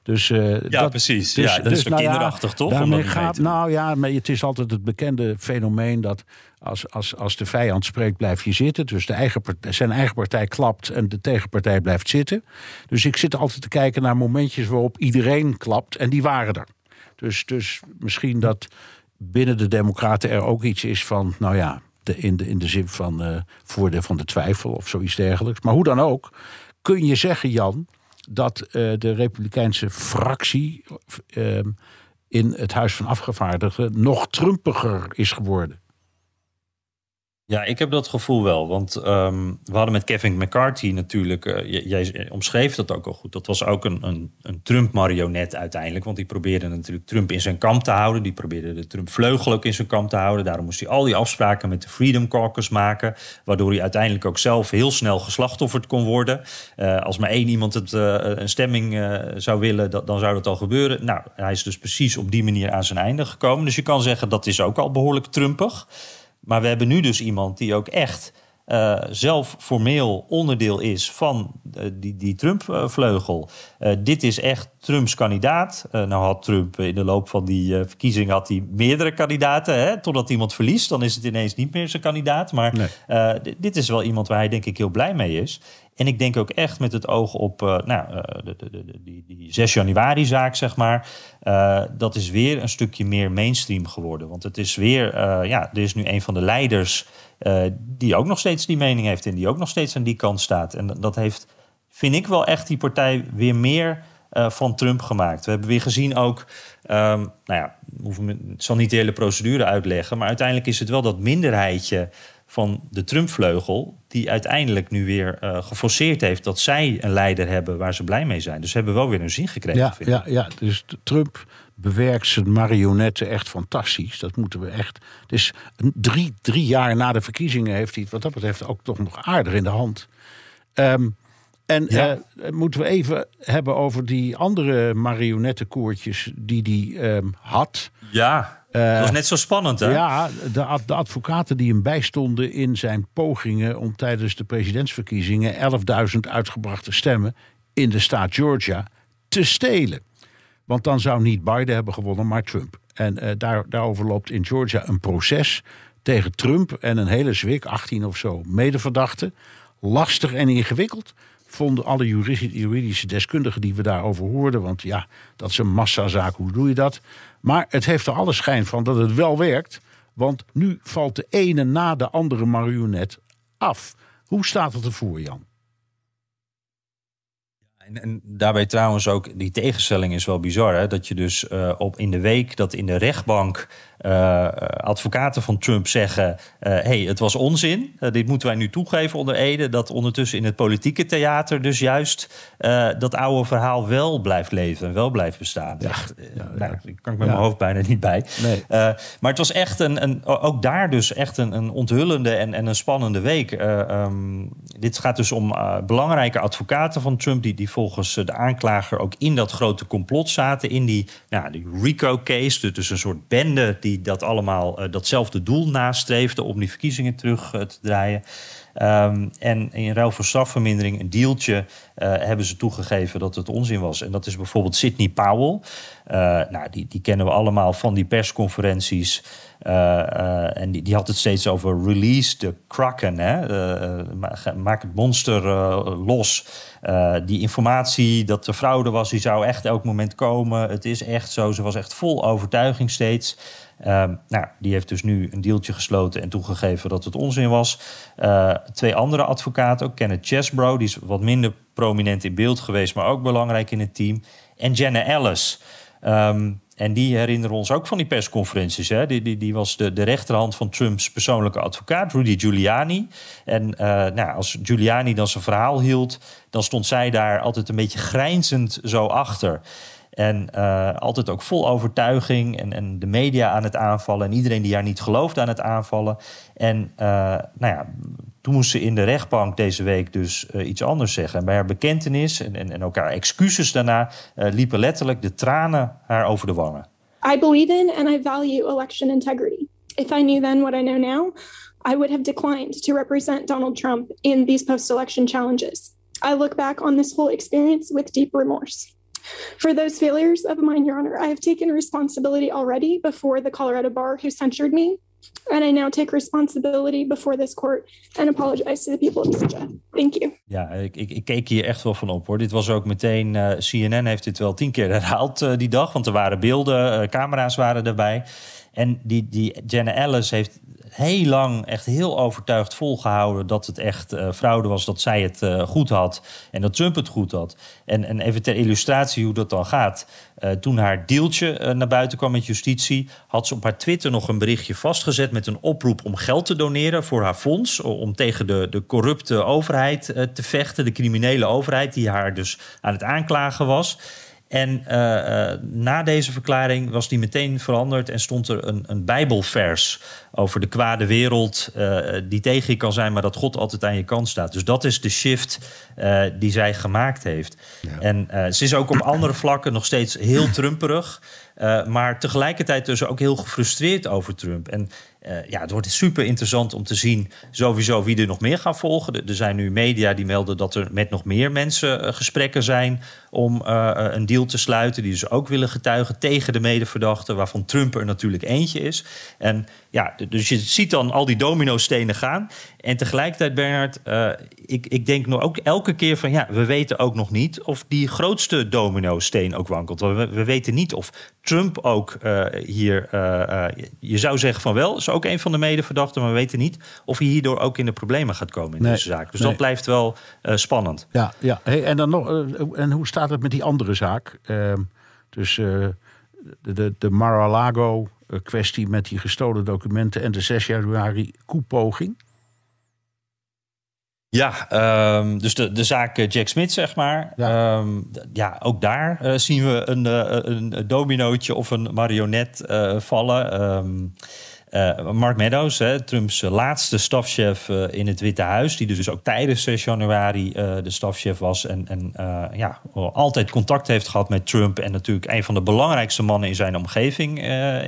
Dus, eh, Ja, precies. Ja, dat is wel nou kinderachtig, toch? Daarmee gaat, nou ja, maar het is altijd het bekende fenomeen dat als, als, als de vijand spreekt, blijf je zitten. Dus de eigen partij, zijn eigen partij klapt en de tegenpartij blijft zitten. Dus ik zit altijd te kijken naar momentjes waarop iedereen klapt en die waren er. Dus, dus misschien dat binnen de Democraten er ook iets is van, nou ja, de, in, de, in de zin van eh voordeel van de twijfel of zoiets dergelijks. Maar hoe dan ook, kun je zeggen, Jan, dat eh, de Republikeinse fractie eh, in het Huis van Afgevaardigden nog trumpiger is geworden. Ja, ik heb dat gevoel wel. Want ehm, we hadden met Kevin McCarthy natuurlijk... eh, jij omschreef dat ook al goed. Dat was ook een, een, een Trump-marionet uiteindelijk. Want die probeerde natuurlijk Trump in zijn kamp te houden. Die probeerde de Trump-vleugel ook in zijn kamp te houden. Daarom moest hij al die afspraken met de Freedom Caucus maken. Waardoor hij uiteindelijk ook zelf heel snel geslachtofferd kon worden. Eh, als maar één iemand het, eh, een stemming eh, zou willen, dan zou dat al gebeuren. Nou, hij is dus precies op die manier aan zijn einde gekomen. Dus je kan zeggen dat is ook al behoorlijk Trumpig. Maar we hebben nu dus iemand die ook echt eh, zelf formeel onderdeel is van eh, die, die Trump-vleugel. Eh, dit is echt Trumps kandidaat. Nou had Trump in de loop van die verkiezing had hij meerdere kandidaten. Hè? Totdat iemand verliest, dan is het ineens niet meer zijn kandidaat. Maar Nee. dit is wel iemand waar hij denk ik heel blij mee is. En ik denk ook echt met het oog op eh, nou, eh, de, de, de, die, die 6 januari-zaak, zeg maar. eh, dat is weer een stukje meer mainstream geworden. Want het is weer, ja, er is nu een van de leiders die ook nog steeds die mening heeft en die ook nog steeds aan die kant staat. En dat heeft, vind ik wel echt die partij weer meer van Trump gemaakt. We hebben weer gezien ook, ehm, nou ja, ik zal niet de hele procedure uitleggen, maar uiteindelijk is het wel dat minderheidje van de Trump-vleugel, die uiteindelijk nu weer eh, geforceerd heeft dat zij een leider hebben waar ze blij mee zijn. Dus ze hebben wel weer hun zin gekregen. Ja, ja, ja, dus Trump bewerkt zijn marionetten echt fantastisch. Dat moeten we echt. Dus een drie, drie jaar na de verkiezingen heeft hij het wat dat betreft ook toch nog aardig in de hand. Ehm, en Ja. eh, moeten we even hebben over die andere marionettenkoertjes die hij ehm, had. Ja, dat was net zo spannend, hè? Ja, de advocaten die hem bijstonden in zijn pogingen om tijdens de presidentsverkiezingen 11.000 uitgebrachte stemmen in de staat Georgia te stelen. Want dan zou niet Biden hebben gewonnen, maar Trump. En eh, daar, daarover loopt in Georgia een proces tegen Trump en een hele zwik, 18 of zo, medeverdachten. Lastig en ingewikkeld. Vonden alle juridische, deskundigen die we daarover hoorden. Want ja, dat is een massazaak, hoe doe je dat? Maar het heeft er alle schijn van dat het wel werkt. Want nu valt de ene na de andere marionet af. Hoe staat het ervoor, Jan? En, en daarbij trouwens ook, die tegenstelling is wel bizar. Hè? Dat je dus uh, op in de week dat in de rechtbank uh, advocaten van Trump zeggen: hé, uh, hey, het was onzin. dit moeten wij nu toegeven onder Ede. Dat ondertussen in het politieke theater dus juist dat oude verhaal wel blijft leven en wel blijft bestaan. Ja, echt, ja, nou, daar kan ik met mijn hoofd bijna niet bij. Nee. maar het was echt een, een, ook daar dus echt een, een onthullende en, en een spannende week. Um, dit gaat dus om belangrijke advocaten van Trump, die, die volgens de aanklager ook in dat grote complot zaten. In die, nou, die RICO-case, dus een soort bende die dat allemaal uh, datzelfde doel nastreefden om die verkiezingen terug uh, te draaien. Um, en in ruil voor strafvermindering, een deeltje, hebben ze toegegeven dat het onzin was. En dat is bijvoorbeeld Sidney Powell. nou, die, die kennen we allemaal van die persconferenties. En die, die had het steeds over release the kraken. Hè? maak het monster los. die informatie dat er fraude was, die zou echt elk moment komen. Het is echt zo. Ze was echt vol overtuiging steeds. Um, nou, die heeft dus nu een deeltje gesloten en toegegeven dat het onzin was. Twee andere advocaten, ook Kenneth Chesbro, die is wat minder prominent in beeld geweest, maar ook belangrijk in het team. En Jenna Ellis. Um, en die herinneren ons ook van die persconferenties. Hè? Die, die, die was de, de rechterhand van Trumps persoonlijke advocaat, Rudy Giuliani. En uh, nou, als Giuliani dan zijn verhaal hield, dan stond zij daar altijd een beetje grijnzend zo achter. En uh, altijd ook vol overtuiging en, en de media aan het aanvallen. En iedereen die haar niet gelooft aan het aanvallen. En uh, nou ja, toen moest ze in de rechtbank deze week dus uh, iets anders zeggen. En bij haar bekentenis en, en, en ook excuses daarna liepen letterlijk de tranen haar over de wangen. I believe in and I value election integrity. If I knew then what I know now, I would have declined to represent Donald Trump in these post-election challenges. I look back on this whole experience with deep remorse. For those failures of mine, Your Honor, I have taken responsibility already before the Colorado bar who censured me. And I now take responsibility before this court and apologize to the people of Georgia. Thank you. Ja, ik, ik, ik keek hier echt wel van op hoor. Dit was ook meteen, uh, CNN heeft dit wel tien keer herhaald uh, die dag. Want er waren beelden, uh, camera's waren erbij. En die, die Jenna Ellis heeft heel lang echt heel overtuigd volgehouden dat het echt uh, fraude was, dat zij het uh, goed had en dat Trump het goed had. En, en even ter illustratie hoe dat dan gaat. Uh, toen haar deeltje naar buiten kwam met justitie, had ze op haar Twitter nog een berichtje vastgezet met een oproep om geld te doneren voor haar fonds. Om tegen de, de corrupte overheid te vechten, de criminele overheid die haar dus aan het aanklagen was. En uh, uh, na deze verklaring was die meteen veranderd en stond er een, een Bijbelvers over de kwade wereld uh, die tegen je kan zijn, maar dat God altijd aan je kant staat. Dus dat is de shift die zij gemaakt heeft. Ja. En ze is ook op andere vlakken nog steeds heel trumperig. Uh, maar tegelijkertijd dus ook heel gefrustreerd over Trump. En uh, ja, het wordt super interessant om te zien sowieso wie er nog meer gaan volgen. Er zijn nu media die melden dat er met nog meer mensen uh, gesprekken zijn om een deal te sluiten. Die dus ook willen getuigen tegen de medeverdachten, waarvan Trump er natuurlijk eentje is. En ja, dus je ziet dan al die domino-stenen gaan. En tegelijkertijd, Bernard, uh, ik, ik denk nog ook elke keer van ja, we weten ook nog niet of die grootste domino-steen ook wankelt. We, we weten niet of Trump ook uh, hier, je zou zeggen van wel, is ook een van de medeverdachten, maar we weten niet of hij hierdoor ook in de problemen gaat komen in nee, deze zaak. Dus nee. dat blijft wel spannend. Ja, ja. Hey, en dan nog, en hoe staat het met die andere zaak? Ehm, dus de, de, de Mar-a-Lago kwestie met die gestolen documenten en de 6 januari koepoging? Ja, um, dus de, de zaak Jack Smith, zeg maar. Ja, um, ja ook daar uh, zien we een, uh, een dominootje of een marionet uh, vallen. Um, uh, Mark Meadows, hè, Trumps laatste stafchef uh, in het Witte Huis, die dus ook tijdens 6 januari uh, de stafchef was en, en ja, altijd contact heeft gehad met Trump en natuurlijk een van de belangrijkste mannen in zijn omgeving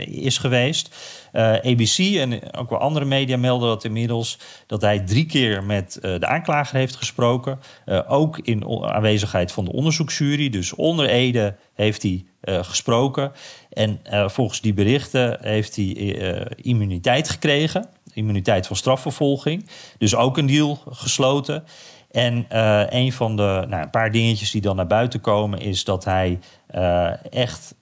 is geweest. ABC en ook wel andere media melden dat inmiddels dat hij drie keer met de aanklager heeft gesproken. ook in aanwezigheid van de onderzoeksjury. Dus onder Ede heeft hij gesproken. En uh, volgens die berichten heeft hij uh, immuniteit gekregen. Immuniteit van strafvervolging. Dus ook een deal gesloten. En een van de nou, een paar dingetjes die dan naar buiten komen, is dat hij echt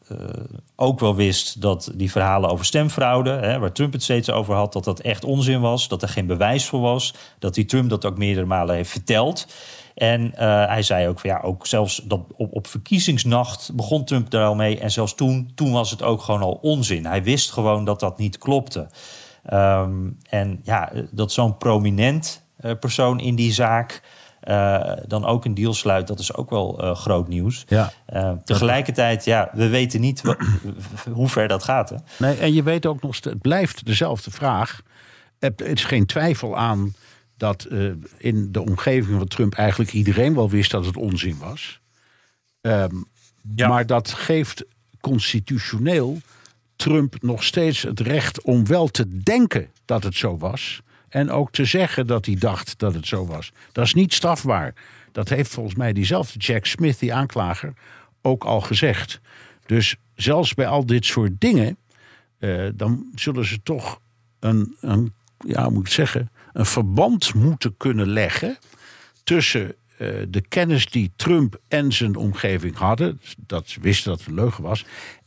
ook wel wist dat die verhalen over stemfraude, hè, waar Trump het steeds over had, dat dat echt onzin was. Dat er geen bewijs voor was. Dat die Trump dat ook meerdere malen heeft verteld. En eh, hij zei ook van ja, ook zelfs dat op, op verkiezingsnacht begon Trump er al mee. En zelfs toen, toen was het ook gewoon al onzin. Hij wist gewoon dat dat niet klopte. Ehm, en ja, dat zo'n prominent uh, persoon in die zaak uh, dan ook een deal sluit, dat is ook wel uh, groot nieuws. Ja. Uh, tegelijkertijd, ja, we weten niet hoe ver dat gaat. Hè? Nee, en je weet ook nog, het blijft dezelfde vraag. Het is geen twijfel aan dat in de omgeving van Trump eigenlijk iedereen wel wist dat het onzin was. Um, ja. Maar dat geeft constitutioneel Trump nog steeds het recht om wel te denken dat het zo was. En ook te zeggen dat hij dacht dat het zo was. Dat is niet strafbaar. Dat heeft volgens mij diezelfde Jack Smith, die aanklager, ook al gezegd. Dus zelfs bij al dit soort dingen, uh, dan zullen ze toch een, een, ja, moet ik zeggen, een verband moeten kunnen leggen tussen uh, de kennis die Trump en zijn omgeving hadden, dat wisten dat het een leugen was,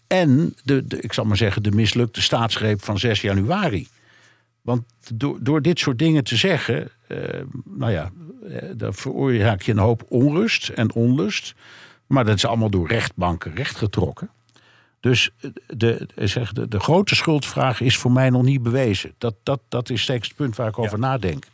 en de, de, ik zal maar zeggen, de mislukte staatsgreep van 6 januari. Want door, door dit soort dingen te zeggen, uh, nou ja, uh, dan veroorzaak je een hoop onrust en onlust. Maar dat is allemaal door rechtbanken rechtgetrokken. Dus de, zeg, de, de grote schuldvraag is voor mij nog niet bewezen. Dat, dat, dat is steeds het punt waar ik over nadenk.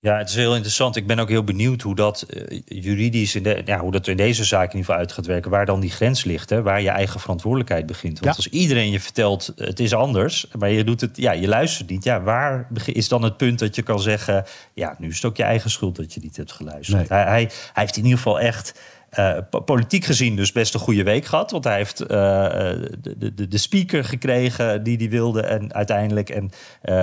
Ja, het is heel interessant. Ik ben ook heel benieuwd hoe dat uh, juridisch in, de, ja, hoe dat in deze zaak in ieder geval uit gaat werken. Waar dan die grens ligt, hè, waar je eigen verantwoordelijkheid begint. Want ja. als iedereen je vertelt het is anders, maar je doet het, ja, je luistert niet. Ja, waar is dan het punt dat je kan zeggen, ja, nu is het ook je eigen schuld dat je niet hebt geluisterd. Nee. Hij, hij, hij heeft in ieder geval echt uh, politiek gezien dus best een goede week gehad. Want hij heeft uh, de, de, de, speaker gekregen die hij wilde. En uiteindelijk. En uh,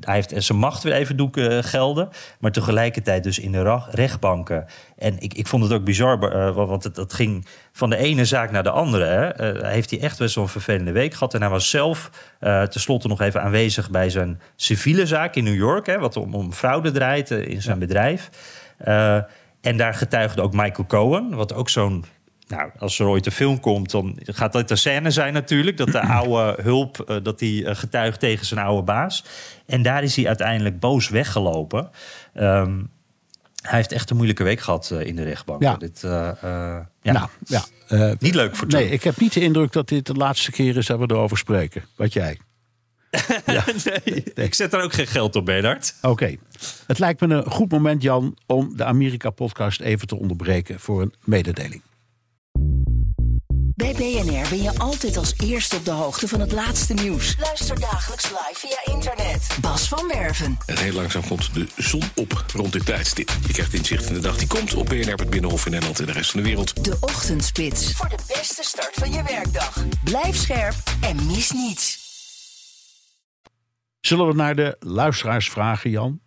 hij heeft zijn macht weer even doen gelden. Maar tegelijkertijd dus in de rechtbanken. En ik, ik vond het ook bizar. want het, dat ging van de ene zaak naar de andere. Hè. heeft hij echt best wel een vervelende week gehad. En hij was zelf tenslotte nog even aanwezig bij zijn civiele zaak in New York. Hè, wat om, om fraude draait in zijn ja. bedrijf. En daar getuigde ook Michael Cohen, wat ook zo'n. Nou, als er ooit een film komt, dan gaat dat de scène zijn natuurlijk. Dat de oude hulp, uh, dat hij uh, getuigt tegen zijn oude baas. En daar is hij uiteindelijk boos weggelopen. Um, hij heeft echt een moeilijke week gehad uh, in de rechtbank. Ja. Dit, ja. Nou, ja. niet leuk voor Trump. Nee, ik heb niet de indruk dat dit de laatste keer is dat we erover spreken. Wat jij? Ja. nee, ik zet er ook geen geld op, Bernard. Oké. Okay. Het lijkt me een goed moment, Jan, om de Amerika-podcast even te onderbreken voor een mededeling. Bij BNR ben je altijd als eerste op de hoogte van het laatste nieuws. Luister dagelijks live via internet. Bas van Werven. En heel langzaam komt de zon op rond dit tijdstip. Je krijgt inzicht in de dag die komt op BNR, het Binnenhof in Nederland en de rest van de wereld. De Ochtendspits. Voor de beste start van je werkdag. Blijf scherp en mis niets. Zullen we naar de luisteraars vragen, Jan?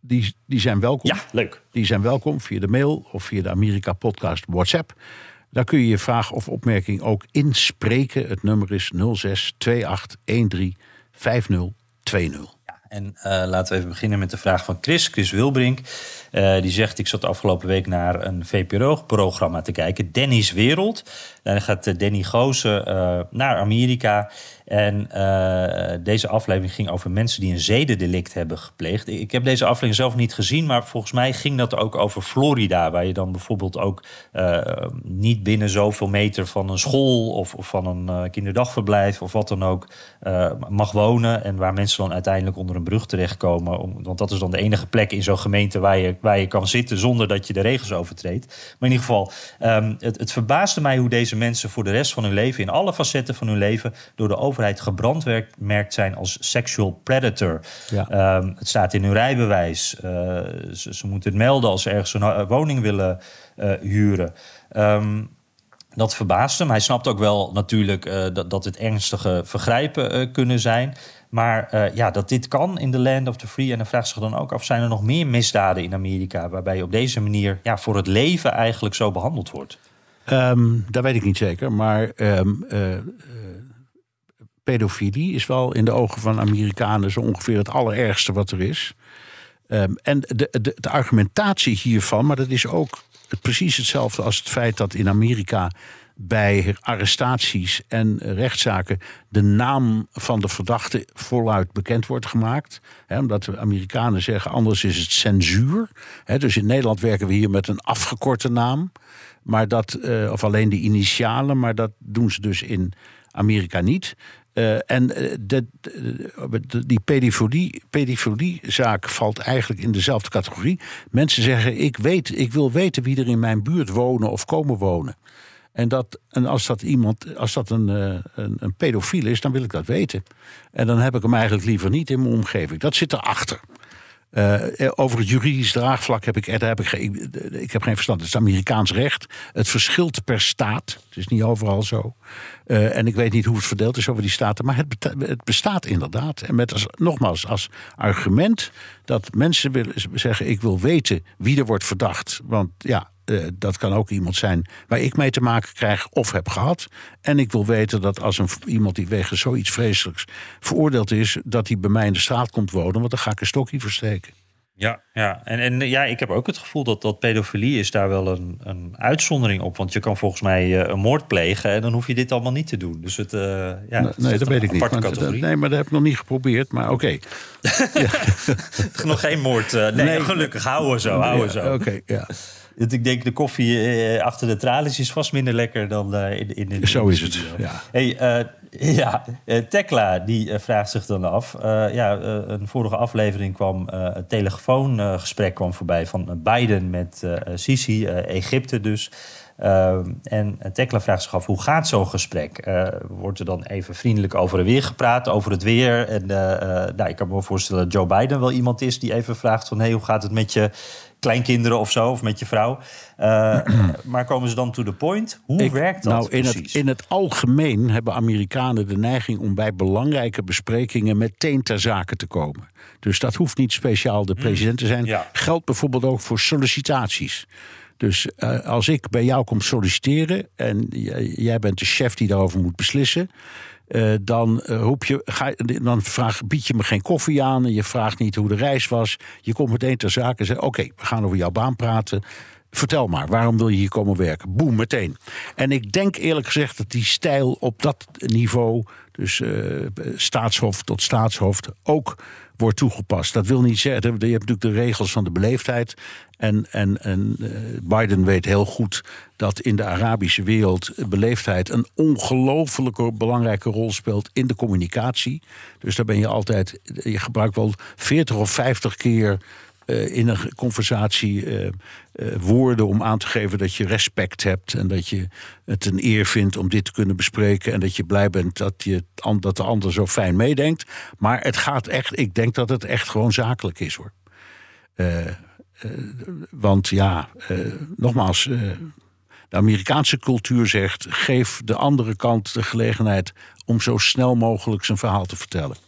Die, die zijn welkom. Ja, leuk. Die zijn welkom via de mail of via de Amerika Podcast WhatsApp. Daar kun je je vraag of opmerking ook inspreken. Het nummer is 06 2813 5020. En uh, laten we even beginnen met de vraag van Chris, Chris Wilbrink. Uh, die zegt, ik zat de afgelopen week naar een VPRO-programma te kijken, Danny's Wereld. Daar gaat Danny Goosen uh, naar Amerika. En deze aflevering ging over mensen die een zedendelict hebben gepleegd. Ik heb deze aflevering zelf niet gezien, maar volgens mij ging dat ook over Florida. Waar je dan bijvoorbeeld ook niet binnen zoveel meter van een school of, van een kinderdagverblijf of wat dan ook mag wonen. En waar mensen dan uiteindelijk onder een brug terechtkomen. Om, want dat is dan de enige plek in zo'n gemeente waar je, waar je kan zitten zonder dat je de regels overtreedt. Maar in ieder geval, um, het, het verbaasde mij hoe deze mensen voor de rest van hun leven, in alle facetten van hun leven, door de overheid gebrandmerkt zijn als sexual predator. Ja. Um, het staat in hun rijbewijs. Uh, ze, ze, moeten het melden als ze ergens een woning willen uh, huren. Um, dat verbaast hem. Hij snapt ook wel natuurlijk uh, dat, dat het ernstige vergrijpen kunnen zijn. Maar uh, ja, dat dit kan in de land of the free. En dan vraagt zich dan ook af, zijn er nog meer misdaden in Amerika... waarbij je op deze manier ja, voor het leven eigenlijk zo behandeld wordt? Um, dat weet ik niet zeker, maar um, pedofilie is wel in de ogen van Amerikanen... zo ongeveer het allerergste wat er is. Um, en de, de, de argumentatie hiervan, maar dat is ook precies hetzelfde als het feit dat in Amerika bij arrestaties en rechtszaken de naam van de verdachte voluit bekend wordt gemaakt. Omdat de Amerikanen zeggen anders is het censuur. Dus in Nederland werken we hier met een afgekorte naam. Maar dat, eh, of alleen de initialen, maar dat doen ze dus in Amerika niet. Uh, en de, de, die pedofilie, valt eigenlijk in dezelfde categorie. Mensen zeggen: ik, weet, ik wil weten wie er in mijn buurt wonen of komen wonen. En, dat, en als dat iemand, als dat een, een, een pedofiel is, dan wil ik dat weten. En dan heb ik hem eigenlijk liever niet in mijn omgeving. Dat zit erachter. Uh, over het juridisch draagvlak heb ik, daar heb ik, ik heb geen verstand. Het is Amerikaans recht. Het verschilt per staat. Het is niet overal zo. En ik weet niet hoe het verdeeld is over die staten. Maar het, het bestaat inderdaad. En met als, nogmaals als argument dat mensen willen zeggen: ik wil weten wie er wordt verdacht. Want ja, uh, dat kan ook iemand zijn waar ik mee te maken krijg of heb gehad. En ik wil weten dat als een, iemand die wegens zoiets vreselijks veroordeeld is, dat hij bij mij in de straat komt wonen, want dan ga ik een stokje versteken. Ja, ja. En, en ja, ik heb ook het gevoel dat, dat pedofilie is daar wel een, een uitzondering op. Want je kan volgens mij uh, een moord plegen en dan hoef je dit allemaal niet te doen. Dus het, uh, ja, nee, nee dat weet ik niet. Maar, nee, maar dat heb ik nog niet geprobeerd. Maar oké. Okay. nog geen moord. Uh, nee, nee, gelukkig. Houden zo, houden zo. Oké, okay, ja. Ik denk de koffie uh, achter de tralies is vast minder lekker dan uh, in, in, in, Zo is het, ja. Hey, uh, ja, Tekla die vraagt zich dan af. ja, een vorige aflevering kwam een telefoongesprek kwam voorbij van Biden met Sisi, Egypte dus. En Tekla vraagt zich af, hoe gaat zo'n gesprek? wordt er dan even vriendelijk over en weer gepraat, over het weer? En nou, ik kan me voorstellen dat Joe Biden wel iemand is die even vraagt van... hey, hoe gaat het met je kleinkinderen of zo, of met je vrouw. Uh, maar komen ze dan to the point? Hoe Ik, werkt dat nou, in precies? Het, in het algemeen hebben Amerikanen de neiging om bij belangrijke besprekingen meteen ter zake te komen. Dus dat hoeft niet speciaal de president te zijn. Ja. Geldt bijvoorbeeld ook voor sollicitaties. Dus uh, als ik bij jou kom solliciteren en jij bent de chef die daarover moet beslissen. Uh, dan, uh, roep je, ga, dan vraag, bied je me geen koffie aan. Je vraagt niet hoe de reis was. Je komt meteen ter zake en zegt: Oké, we gaan over jouw baan praten. Vertel maar, waarom wil je hier komen werken? Boem, meteen. En ik denk eerlijk gezegd dat die stijl op dat niveau, dus uh, staatshoofd tot staatshoofd, ook wordt toegepast. Dat wil niet zeggen, je hebt natuurlijk de regels van de beleefdheid. En, en, en uh, Biden weet heel goed dat in de Arabische wereld beleefdheid een ongelofelijke belangrijke rol speelt in de communicatie. Dus daar ben je altijd, je gebruikt wel 40 of 50 keer uh, in een conversatie uh, uh, woorden om aan te geven dat je respect hebt en dat je het een eer vindt om dit te kunnen bespreken en dat je blij bent dat, je, dat de ander zo fijn meedenkt. Maar het gaat echt, ik denk dat het echt gewoon zakelijk is hoor. want ja, nogmaals, de Amerikaanse cultuur zegt: geef de andere kant de gelegenheid om zo snel mogelijk zijn verhaal te vertellen.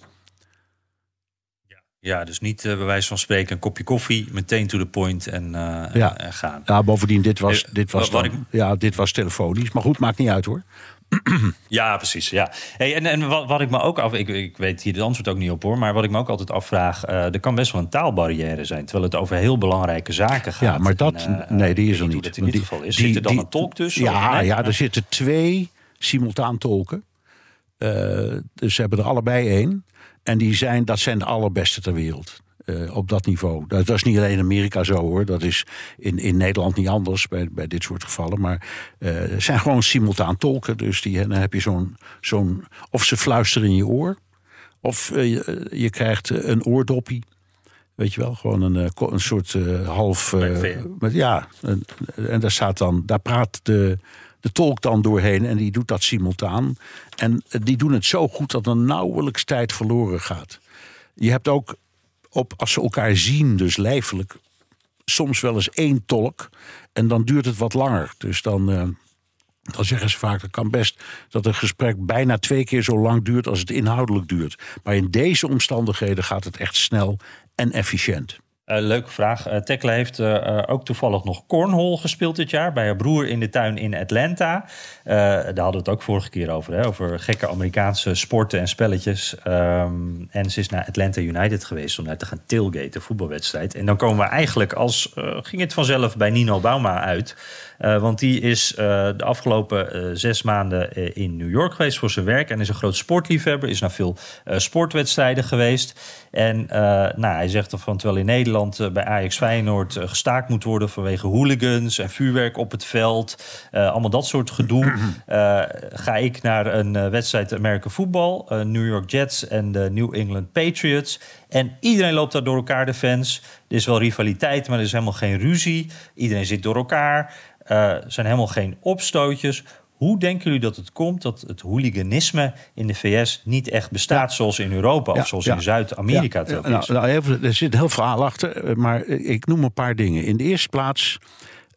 Ja, dus niet uh, bij wijze van spreken een kopje koffie, meteen to the point en, uh, ja. en gaan. Ja, bovendien, dit was, dit was, dan, ik... ja, dit was telefonisch. Maar goed, maakt niet uit hoor. Ja, precies. Ja. Hey, en en wat, wat ik me ook af... Ik, ik weet hier het antwoord ook niet op hoor... maar wat ik me ook altijd afvraag... Uh, er kan best wel een taalbarrière zijn... terwijl het over heel belangrijke zaken gaat. Ja, maar dat... En, nee, die is er niet. Dat in dit geval is. Die, Zit er dan die, een tolk tussen? Ja, nee? ja, er zitten twee simultaan tolken. Dus ze hebben er allebei één. En die zijn, dat zijn de allerbeste ter wereld. Uh, op dat niveau. Dat, dat, is niet alleen in Amerika zo hoor. Dat is in, in Nederland niet anders bij, bij dit soort gevallen. Maar uh, het zijn gewoon simultaan tolken. Dus die, dan heb je zo'n. zo'n of ze fluisteren in je oor. Of uh, je, je, krijgt een oordoppie. Weet je wel, gewoon een, een soort half. met, ja, en, en daar staat dan. Daar praat de de tolk dan doorheen en die doet dat simultaan. En die doen het zo goed dat er nauwelijks tijd verloren gaat. Je hebt ook op, als ze elkaar zien, dus lijfelijk, soms wel eens één tolk. En dan duurt het wat langer. Dus dan, uh, dan zeggen ze vaak, dat kan best dat een gesprek bijna twee keer zo lang duurt als het inhoudelijk duurt. Maar in deze omstandigheden gaat het echt snel en efficiënt. Uh, leuke vraag. Uh, Tekla heeft uh, ook toevallig nog cornhole gespeeld dit jaar bij haar broer in de tuin in Atlanta. daar hadden we het ook vorige keer over, hè, over gekke Amerikaanse sporten en spelletjes. Um, en ze is naar Atlanta United geweest om daar te gaan tailgaten, voetbalwedstrijd. En dan komen we eigenlijk als ging het vanzelf bij Nino Bauma uit. Want die is de afgelopen zes maanden in New York geweest voor zijn werk. En is een groot sportliefhebber. Is naar veel sportwedstrijden geweest. En nou, hij zegt van terwijl in Nederland bij Ajax Feyenoord gestaakt moet worden vanwege hooligans en vuurwerk op het veld. allemaal dat soort gedoe. ga ik naar een wedstrijd American Football. New York Jets en de New England Patriots. En iedereen loopt daar door elkaar, de fans. Er is wel rivaliteit, maar er is helemaal geen ruzie. Iedereen zit door elkaar. Uh, zijn helemaal geen opstootjes. Hoe denken jullie dat het komt dat het hooliganisme in de VS niet echt bestaat zoals in Europa of zoals in Zuid-Amerika? Nou, nou, er zit heel verhaal achter, eh, maar ik noem een paar dingen. In de eerste plaats.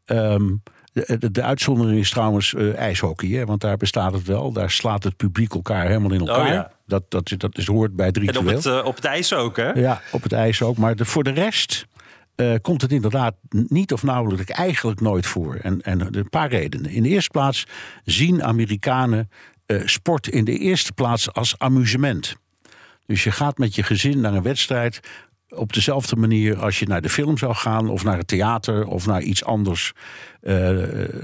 Um, de, de, uitzondering is trouwens uh, ijshockey, hè, want daar bestaat het wel. Daar slaat het publiek elkaar helemaal in oh, elkaar. Oh, dat, dat, dat is, hoort bij drie En op het, uh, op het ijs ook, hè? Ja, op het ijs ook. Maar de, voor de rest uh, komt het inderdaad niet of nauwelijks eigenlijk nooit voor. En, en een paar redenen. In de eerste plaats zien Amerikanen sport in de eerste plaats als amusement. Dus je gaat met je gezin naar een wedstrijd op dezelfde manier als je naar de film zou gaan, of naar het theater, of naar iets anders, uh,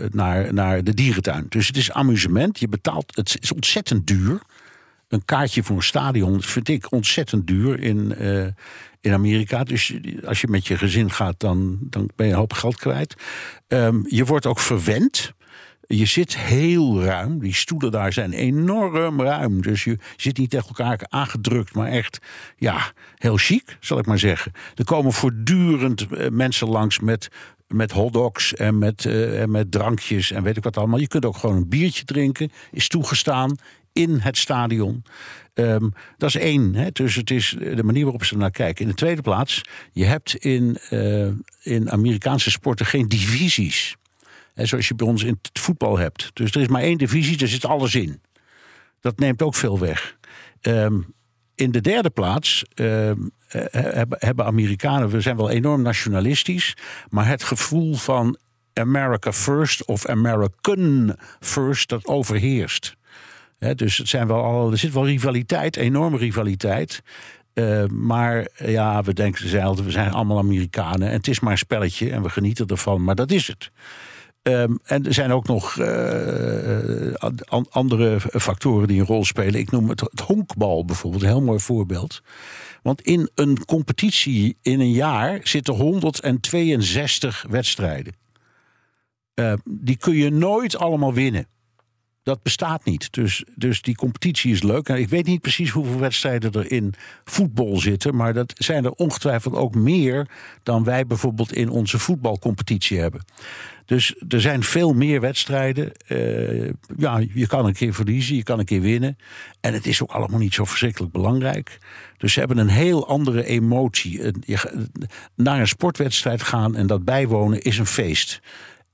naar, naar de dierentuin. Dus het is amusement. Je betaalt, het is ontzettend duur. Een kaartje voor een stadion vind ik ontzettend duur in, in Amerika. Dus als je met je gezin gaat, dan, dan ben je een hoop geld kwijt. Um, je wordt ook verwend. Je zit heel ruim. Die stoelen daar zijn enorm ruim. Dus je zit niet tegen elkaar aangedrukt, maar echt ja, heel chic, zal ik maar zeggen. Er komen voortdurend eh, mensen langs met met hotdogs en met, uh, en met drankjes en weet ik wat allemaal. Je kunt ook gewoon een biertje drinken, is toegestaan in het stadion. Um, dat is één. Hè? Dus het is de manier waarop ze naar kijken. In de tweede plaats, je hebt in, uh, in Amerikaanse sporten geen divisies. En zoals je bij ons in het voetbal hebt. Dus er is maar één divisie, daar zit alles in. Dat neemt ook veel weg. Um, in de derde plaats uh, hebben Amerikanen, we zijn wel enorm nationalistisch, maar het gevoel van America first of American first, dat overheerst. Dus het zijn wel al, er zit wel rivaliteit, enorme rivaliteit. Uh, maar ja, we denken zelf, we zijn allemaal Amerikanen en het is maar een spelletje en we genieten ervan, maar dat is het. Um, en er zijn ook nog uh, andere factoren die een rol spelen. Ik noem het, het honkbal bijvoorbeeld, een heel mooi voorbeeld. Want in een competitie in een jaar zitten 162 wedstrijden. Uh, die kun je nooit allemaal winnen. Dat bestaat niet. Dus, dus die competitie is leuk. En ik weet niet precies hoeveel wedstrijden er in voetbal zitten. Maar dat zijn er ongetwijfeld ook meer dan wij bijvoorbeeld in onze voetbalcompetitie hebben. Dus er zijn veel meer wedstrijden. Uh, ja, je kan een keer verliezen, je kan een keer winnen. En het is ook allemaal niet zo verschrikkelijk belangrijk. Dus ze hebben een heel andere emotie. Naar een sportwedstrijd gaan en dat bijwonen is een feest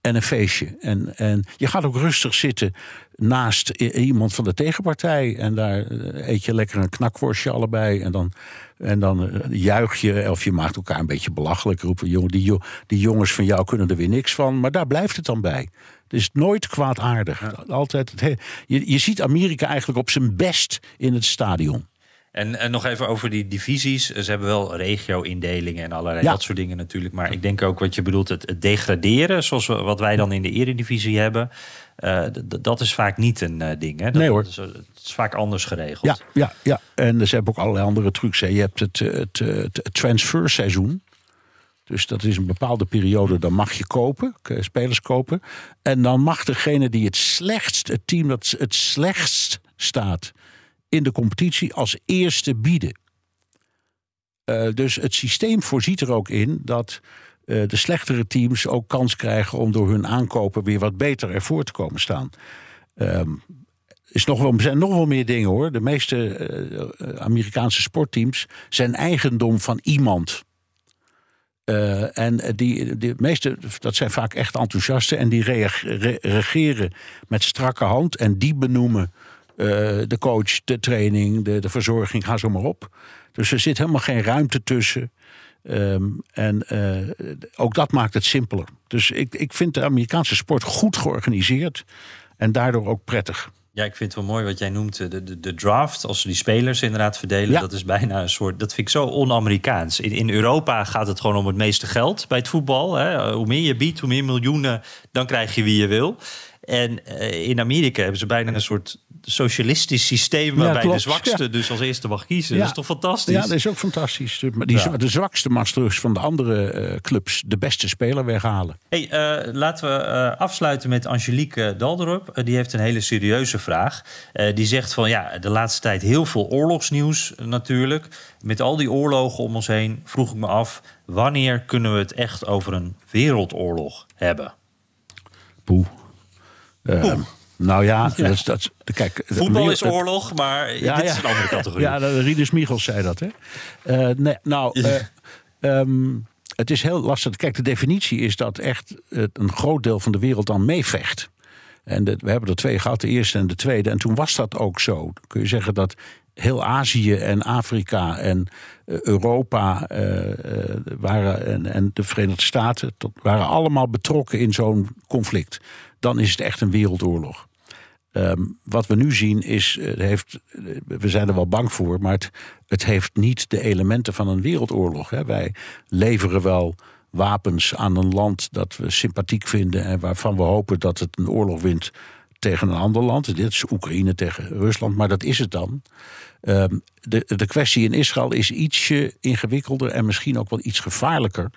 en een feestje. En, en je gaat ook rustig zitten naast iemand van de tegenpartij. En daar eh, eet je lekker een knakworstje allebei. En dan, en dan eh, juich je of je maakt elkaar een beetje belachelijk. Roepen, jongen, die, die jongens van jou kunnen er weer niks van. Maar daar blijft het dan bij. Het is nooit kwaadaardig. Altijd je, je ziet Amerika eigenlijk op zijn best in het stadion. En, en nog even over die divisies. Ze hebben wel regio-indelingen en allerlei dat soort dingen natuurlijk. Maar ik denk ook wat je bedoelt, het, het degraderen, zoals we, wat wij dan in de eredivisie hebben. Uh, dat is vaak niet een uh, ding. Hè? Dat, nee hoor. Dat is, het is vaak anders geregeld. Ja, ja, ja. en ze hebben ook allerlei andere trucs. Hè. Je hebt het, het, het, het transferseizoen. Dus dat is een bepaalde periode, dan mag je kopen, spelers kopen. En dan mag degene die het slechtst, het team dat het slechtst staat in de competitie als eerste bieden. Uh, dus het systeem voorziet er ook in dat uh, de slechtere teams ook kans krijgen om door hun aankopen weer wat beter ervoor te komen staan. Um, is nog er zijn nog wel meer dingen hoor. De meeste uh, Amerikaanse sportteams zijn eigendom van iemand. En die, de meeste, dat zijn vaak echt enthousiasten en die reageren met strakke hand en die benoemen uh, de coach, de training, de, de verzorging, ga zo maar op. Dus er zit helemaal geen ruimte tussen. Um, en uh, ook dat maakt het simpeler. Dus ik, ik vind de Amerikaanse sport goed georganiseerd en daardoor ook prettig. Ja, ik vind het wel mooi wat jij noemt de, de, de draft. Als ze die spelers inderdaad verdelen, Ja. dat is bijna een soort. Dat vind ik zo on-Amerikaans. In, in Europa gaat het gewoon om het meeste geld bij het voetbal. Hè. Hoe meer je biedt, hoe meer miljoenen, dan krijg je wie je wil. En eh, in Amerika hebben ze bijna een soort socialistisch systeem waarbij de zwakste ja. dus als eerste mag kiezen. Ja. Dat is toch fantastisch? Ja, dat is ook fantastisch. Maar die, de zwakste masters van de andere eh, clubs de beste speler weghalen. Hey, eh, laten we afsluiten met Angelique Dalderup. Die heeft een hele serieuze vraag. Die zegt van ja, de laatste tijd heel veel oorlogsnieuws natuurlijk. Met al die oorlogen om ons heen vroeg ik me af... wanneer kunnen we het echt over een wereldoorlog hebben? Poeh. Eh, Nou ja, Dat, is- dat, is- kijk, Voetbal is oorlog, maar dit is een andere categorie. Ja, de- Rinus Michels zei dat, hè? Eh, nee, nou, eh, ehm, het is heel lastig. Kijk, de definitie is dat echt een groot deel van de wereld dan meevecht. En de- we hebben er twee gehad, de eerste en de tweede. En toen was dat ook zo. Dan kun je zeggen dat heel Azië en Afrika en eh, Europa eh, eh, waren, en, de Verenigde Staten waren allemaal betrokken in zo'n conflict. Dan is het echt een wereldoorlog. Ehm, wat we nu zien is, het heeft, we zijn er wel bang voor, maar het, het heeft niet de elementen van een wereldoorlog. Hè. Wij leveren wel wapens aan een land dat we sympathiek vinden en waarvan we hopen dat het een oorlog wint tegen een ander land. Dit is Oekraïne tegen Rusland, maar dat is het dan. Ehm, de, de kwestie in Israël is ietsje ingewikkelder en misschien ook wel iets gevaarlijker.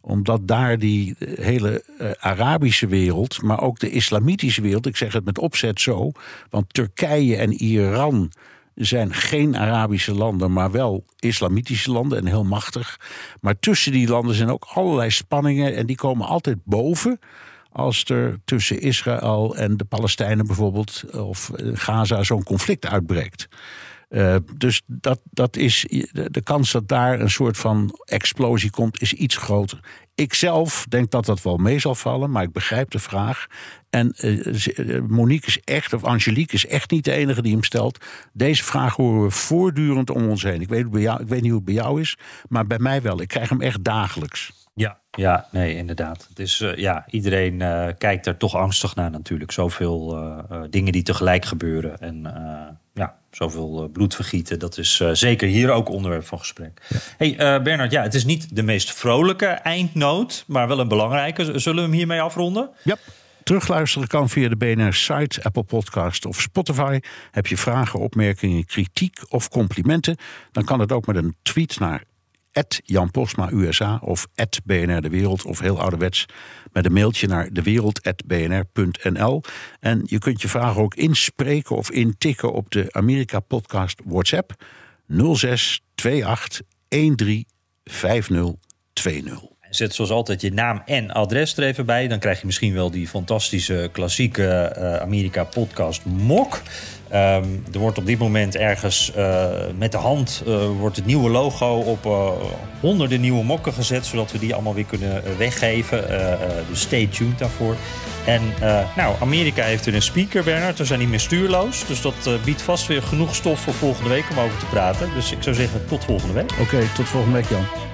Omdat daar die hele eh, Arabische wereld, maar ook de islamitische wereld, ik zeg het met opzet zo, want Turkije en Iran zijn geen Arabische landen, maar wel islamitische landen en heel machtig. Maar tussen die landen zijn ook allerlei spanningen en die komen altijd boven als er tussen Israël en de Palestijnen bijvoorbeeld, of eh, Gaza, zo'n conflict uitbreekt. Eh, dus dat, dat is, de, kans dat daar een soort van explosie komt, is iets groter. Ik zelf denk dat dat wel mee zal vallen, maar ik begrijp de vraag. En eh, eh, Monique is echt, of Angelique is echt niet de enige die hem stelt. Deze vraag horen we voortdurend om ons heen. Ik weet, bij jou, ik weet niet hoe het bij jou is, maar bij mij wel. Ik krijg hem echt dagelijks. Ja, ja, nee, inderdaad. Eh, ja, iedereen eh, kijkt er toch angstig naar natuurlijk. Zoveel eh, dingen die tegelijk gebeuren. En ja, zoveel eh, bloed vergieten. Dat is zeker hier ook onderwerp van gesprek. hey, eh, Bernard, ja, het is niet de meest vrolijke eindnoot, maar wel een belangrijke. Zullen we hem hiermee afronden? Ja. Terugluisteren kan via de BNR-site, Apple Podcast of Spotify. Heb je vragen, opmerkingen, kritiek of complimenten? Dan kan het ook met een tweet naar Jan Posma USA of BNR De Wereld of heel ouderwets met een mailtje naar dewereld.bnr.nl. En je kunt je vragen ook inspreken of intikken op de Amerika Podcast WhatsApp 06 28 13 5020. Zet zoals altijd je naam en adres er even bij. Dan krijg je misschien wel die fantastische klassieke eh, Amerika podcast mok. Ehm, er wordt op dit moment ergens eh, met de hand eh, wordt het nieuwe logo op eh, honderden nieuwe mokken gezet. Zodat we die allemaal weer kunnen weggeven. Dus stay tuned daarvoor. En nou, Amerika heeft er een speaker, Bernard. We zijn niet meer stuurloos. Dus dat biedt vast weer genoeg stof voor volgende week om over te praten. Dus ik zou zeggen tot volgende week. Oké, tot volgende week Jan.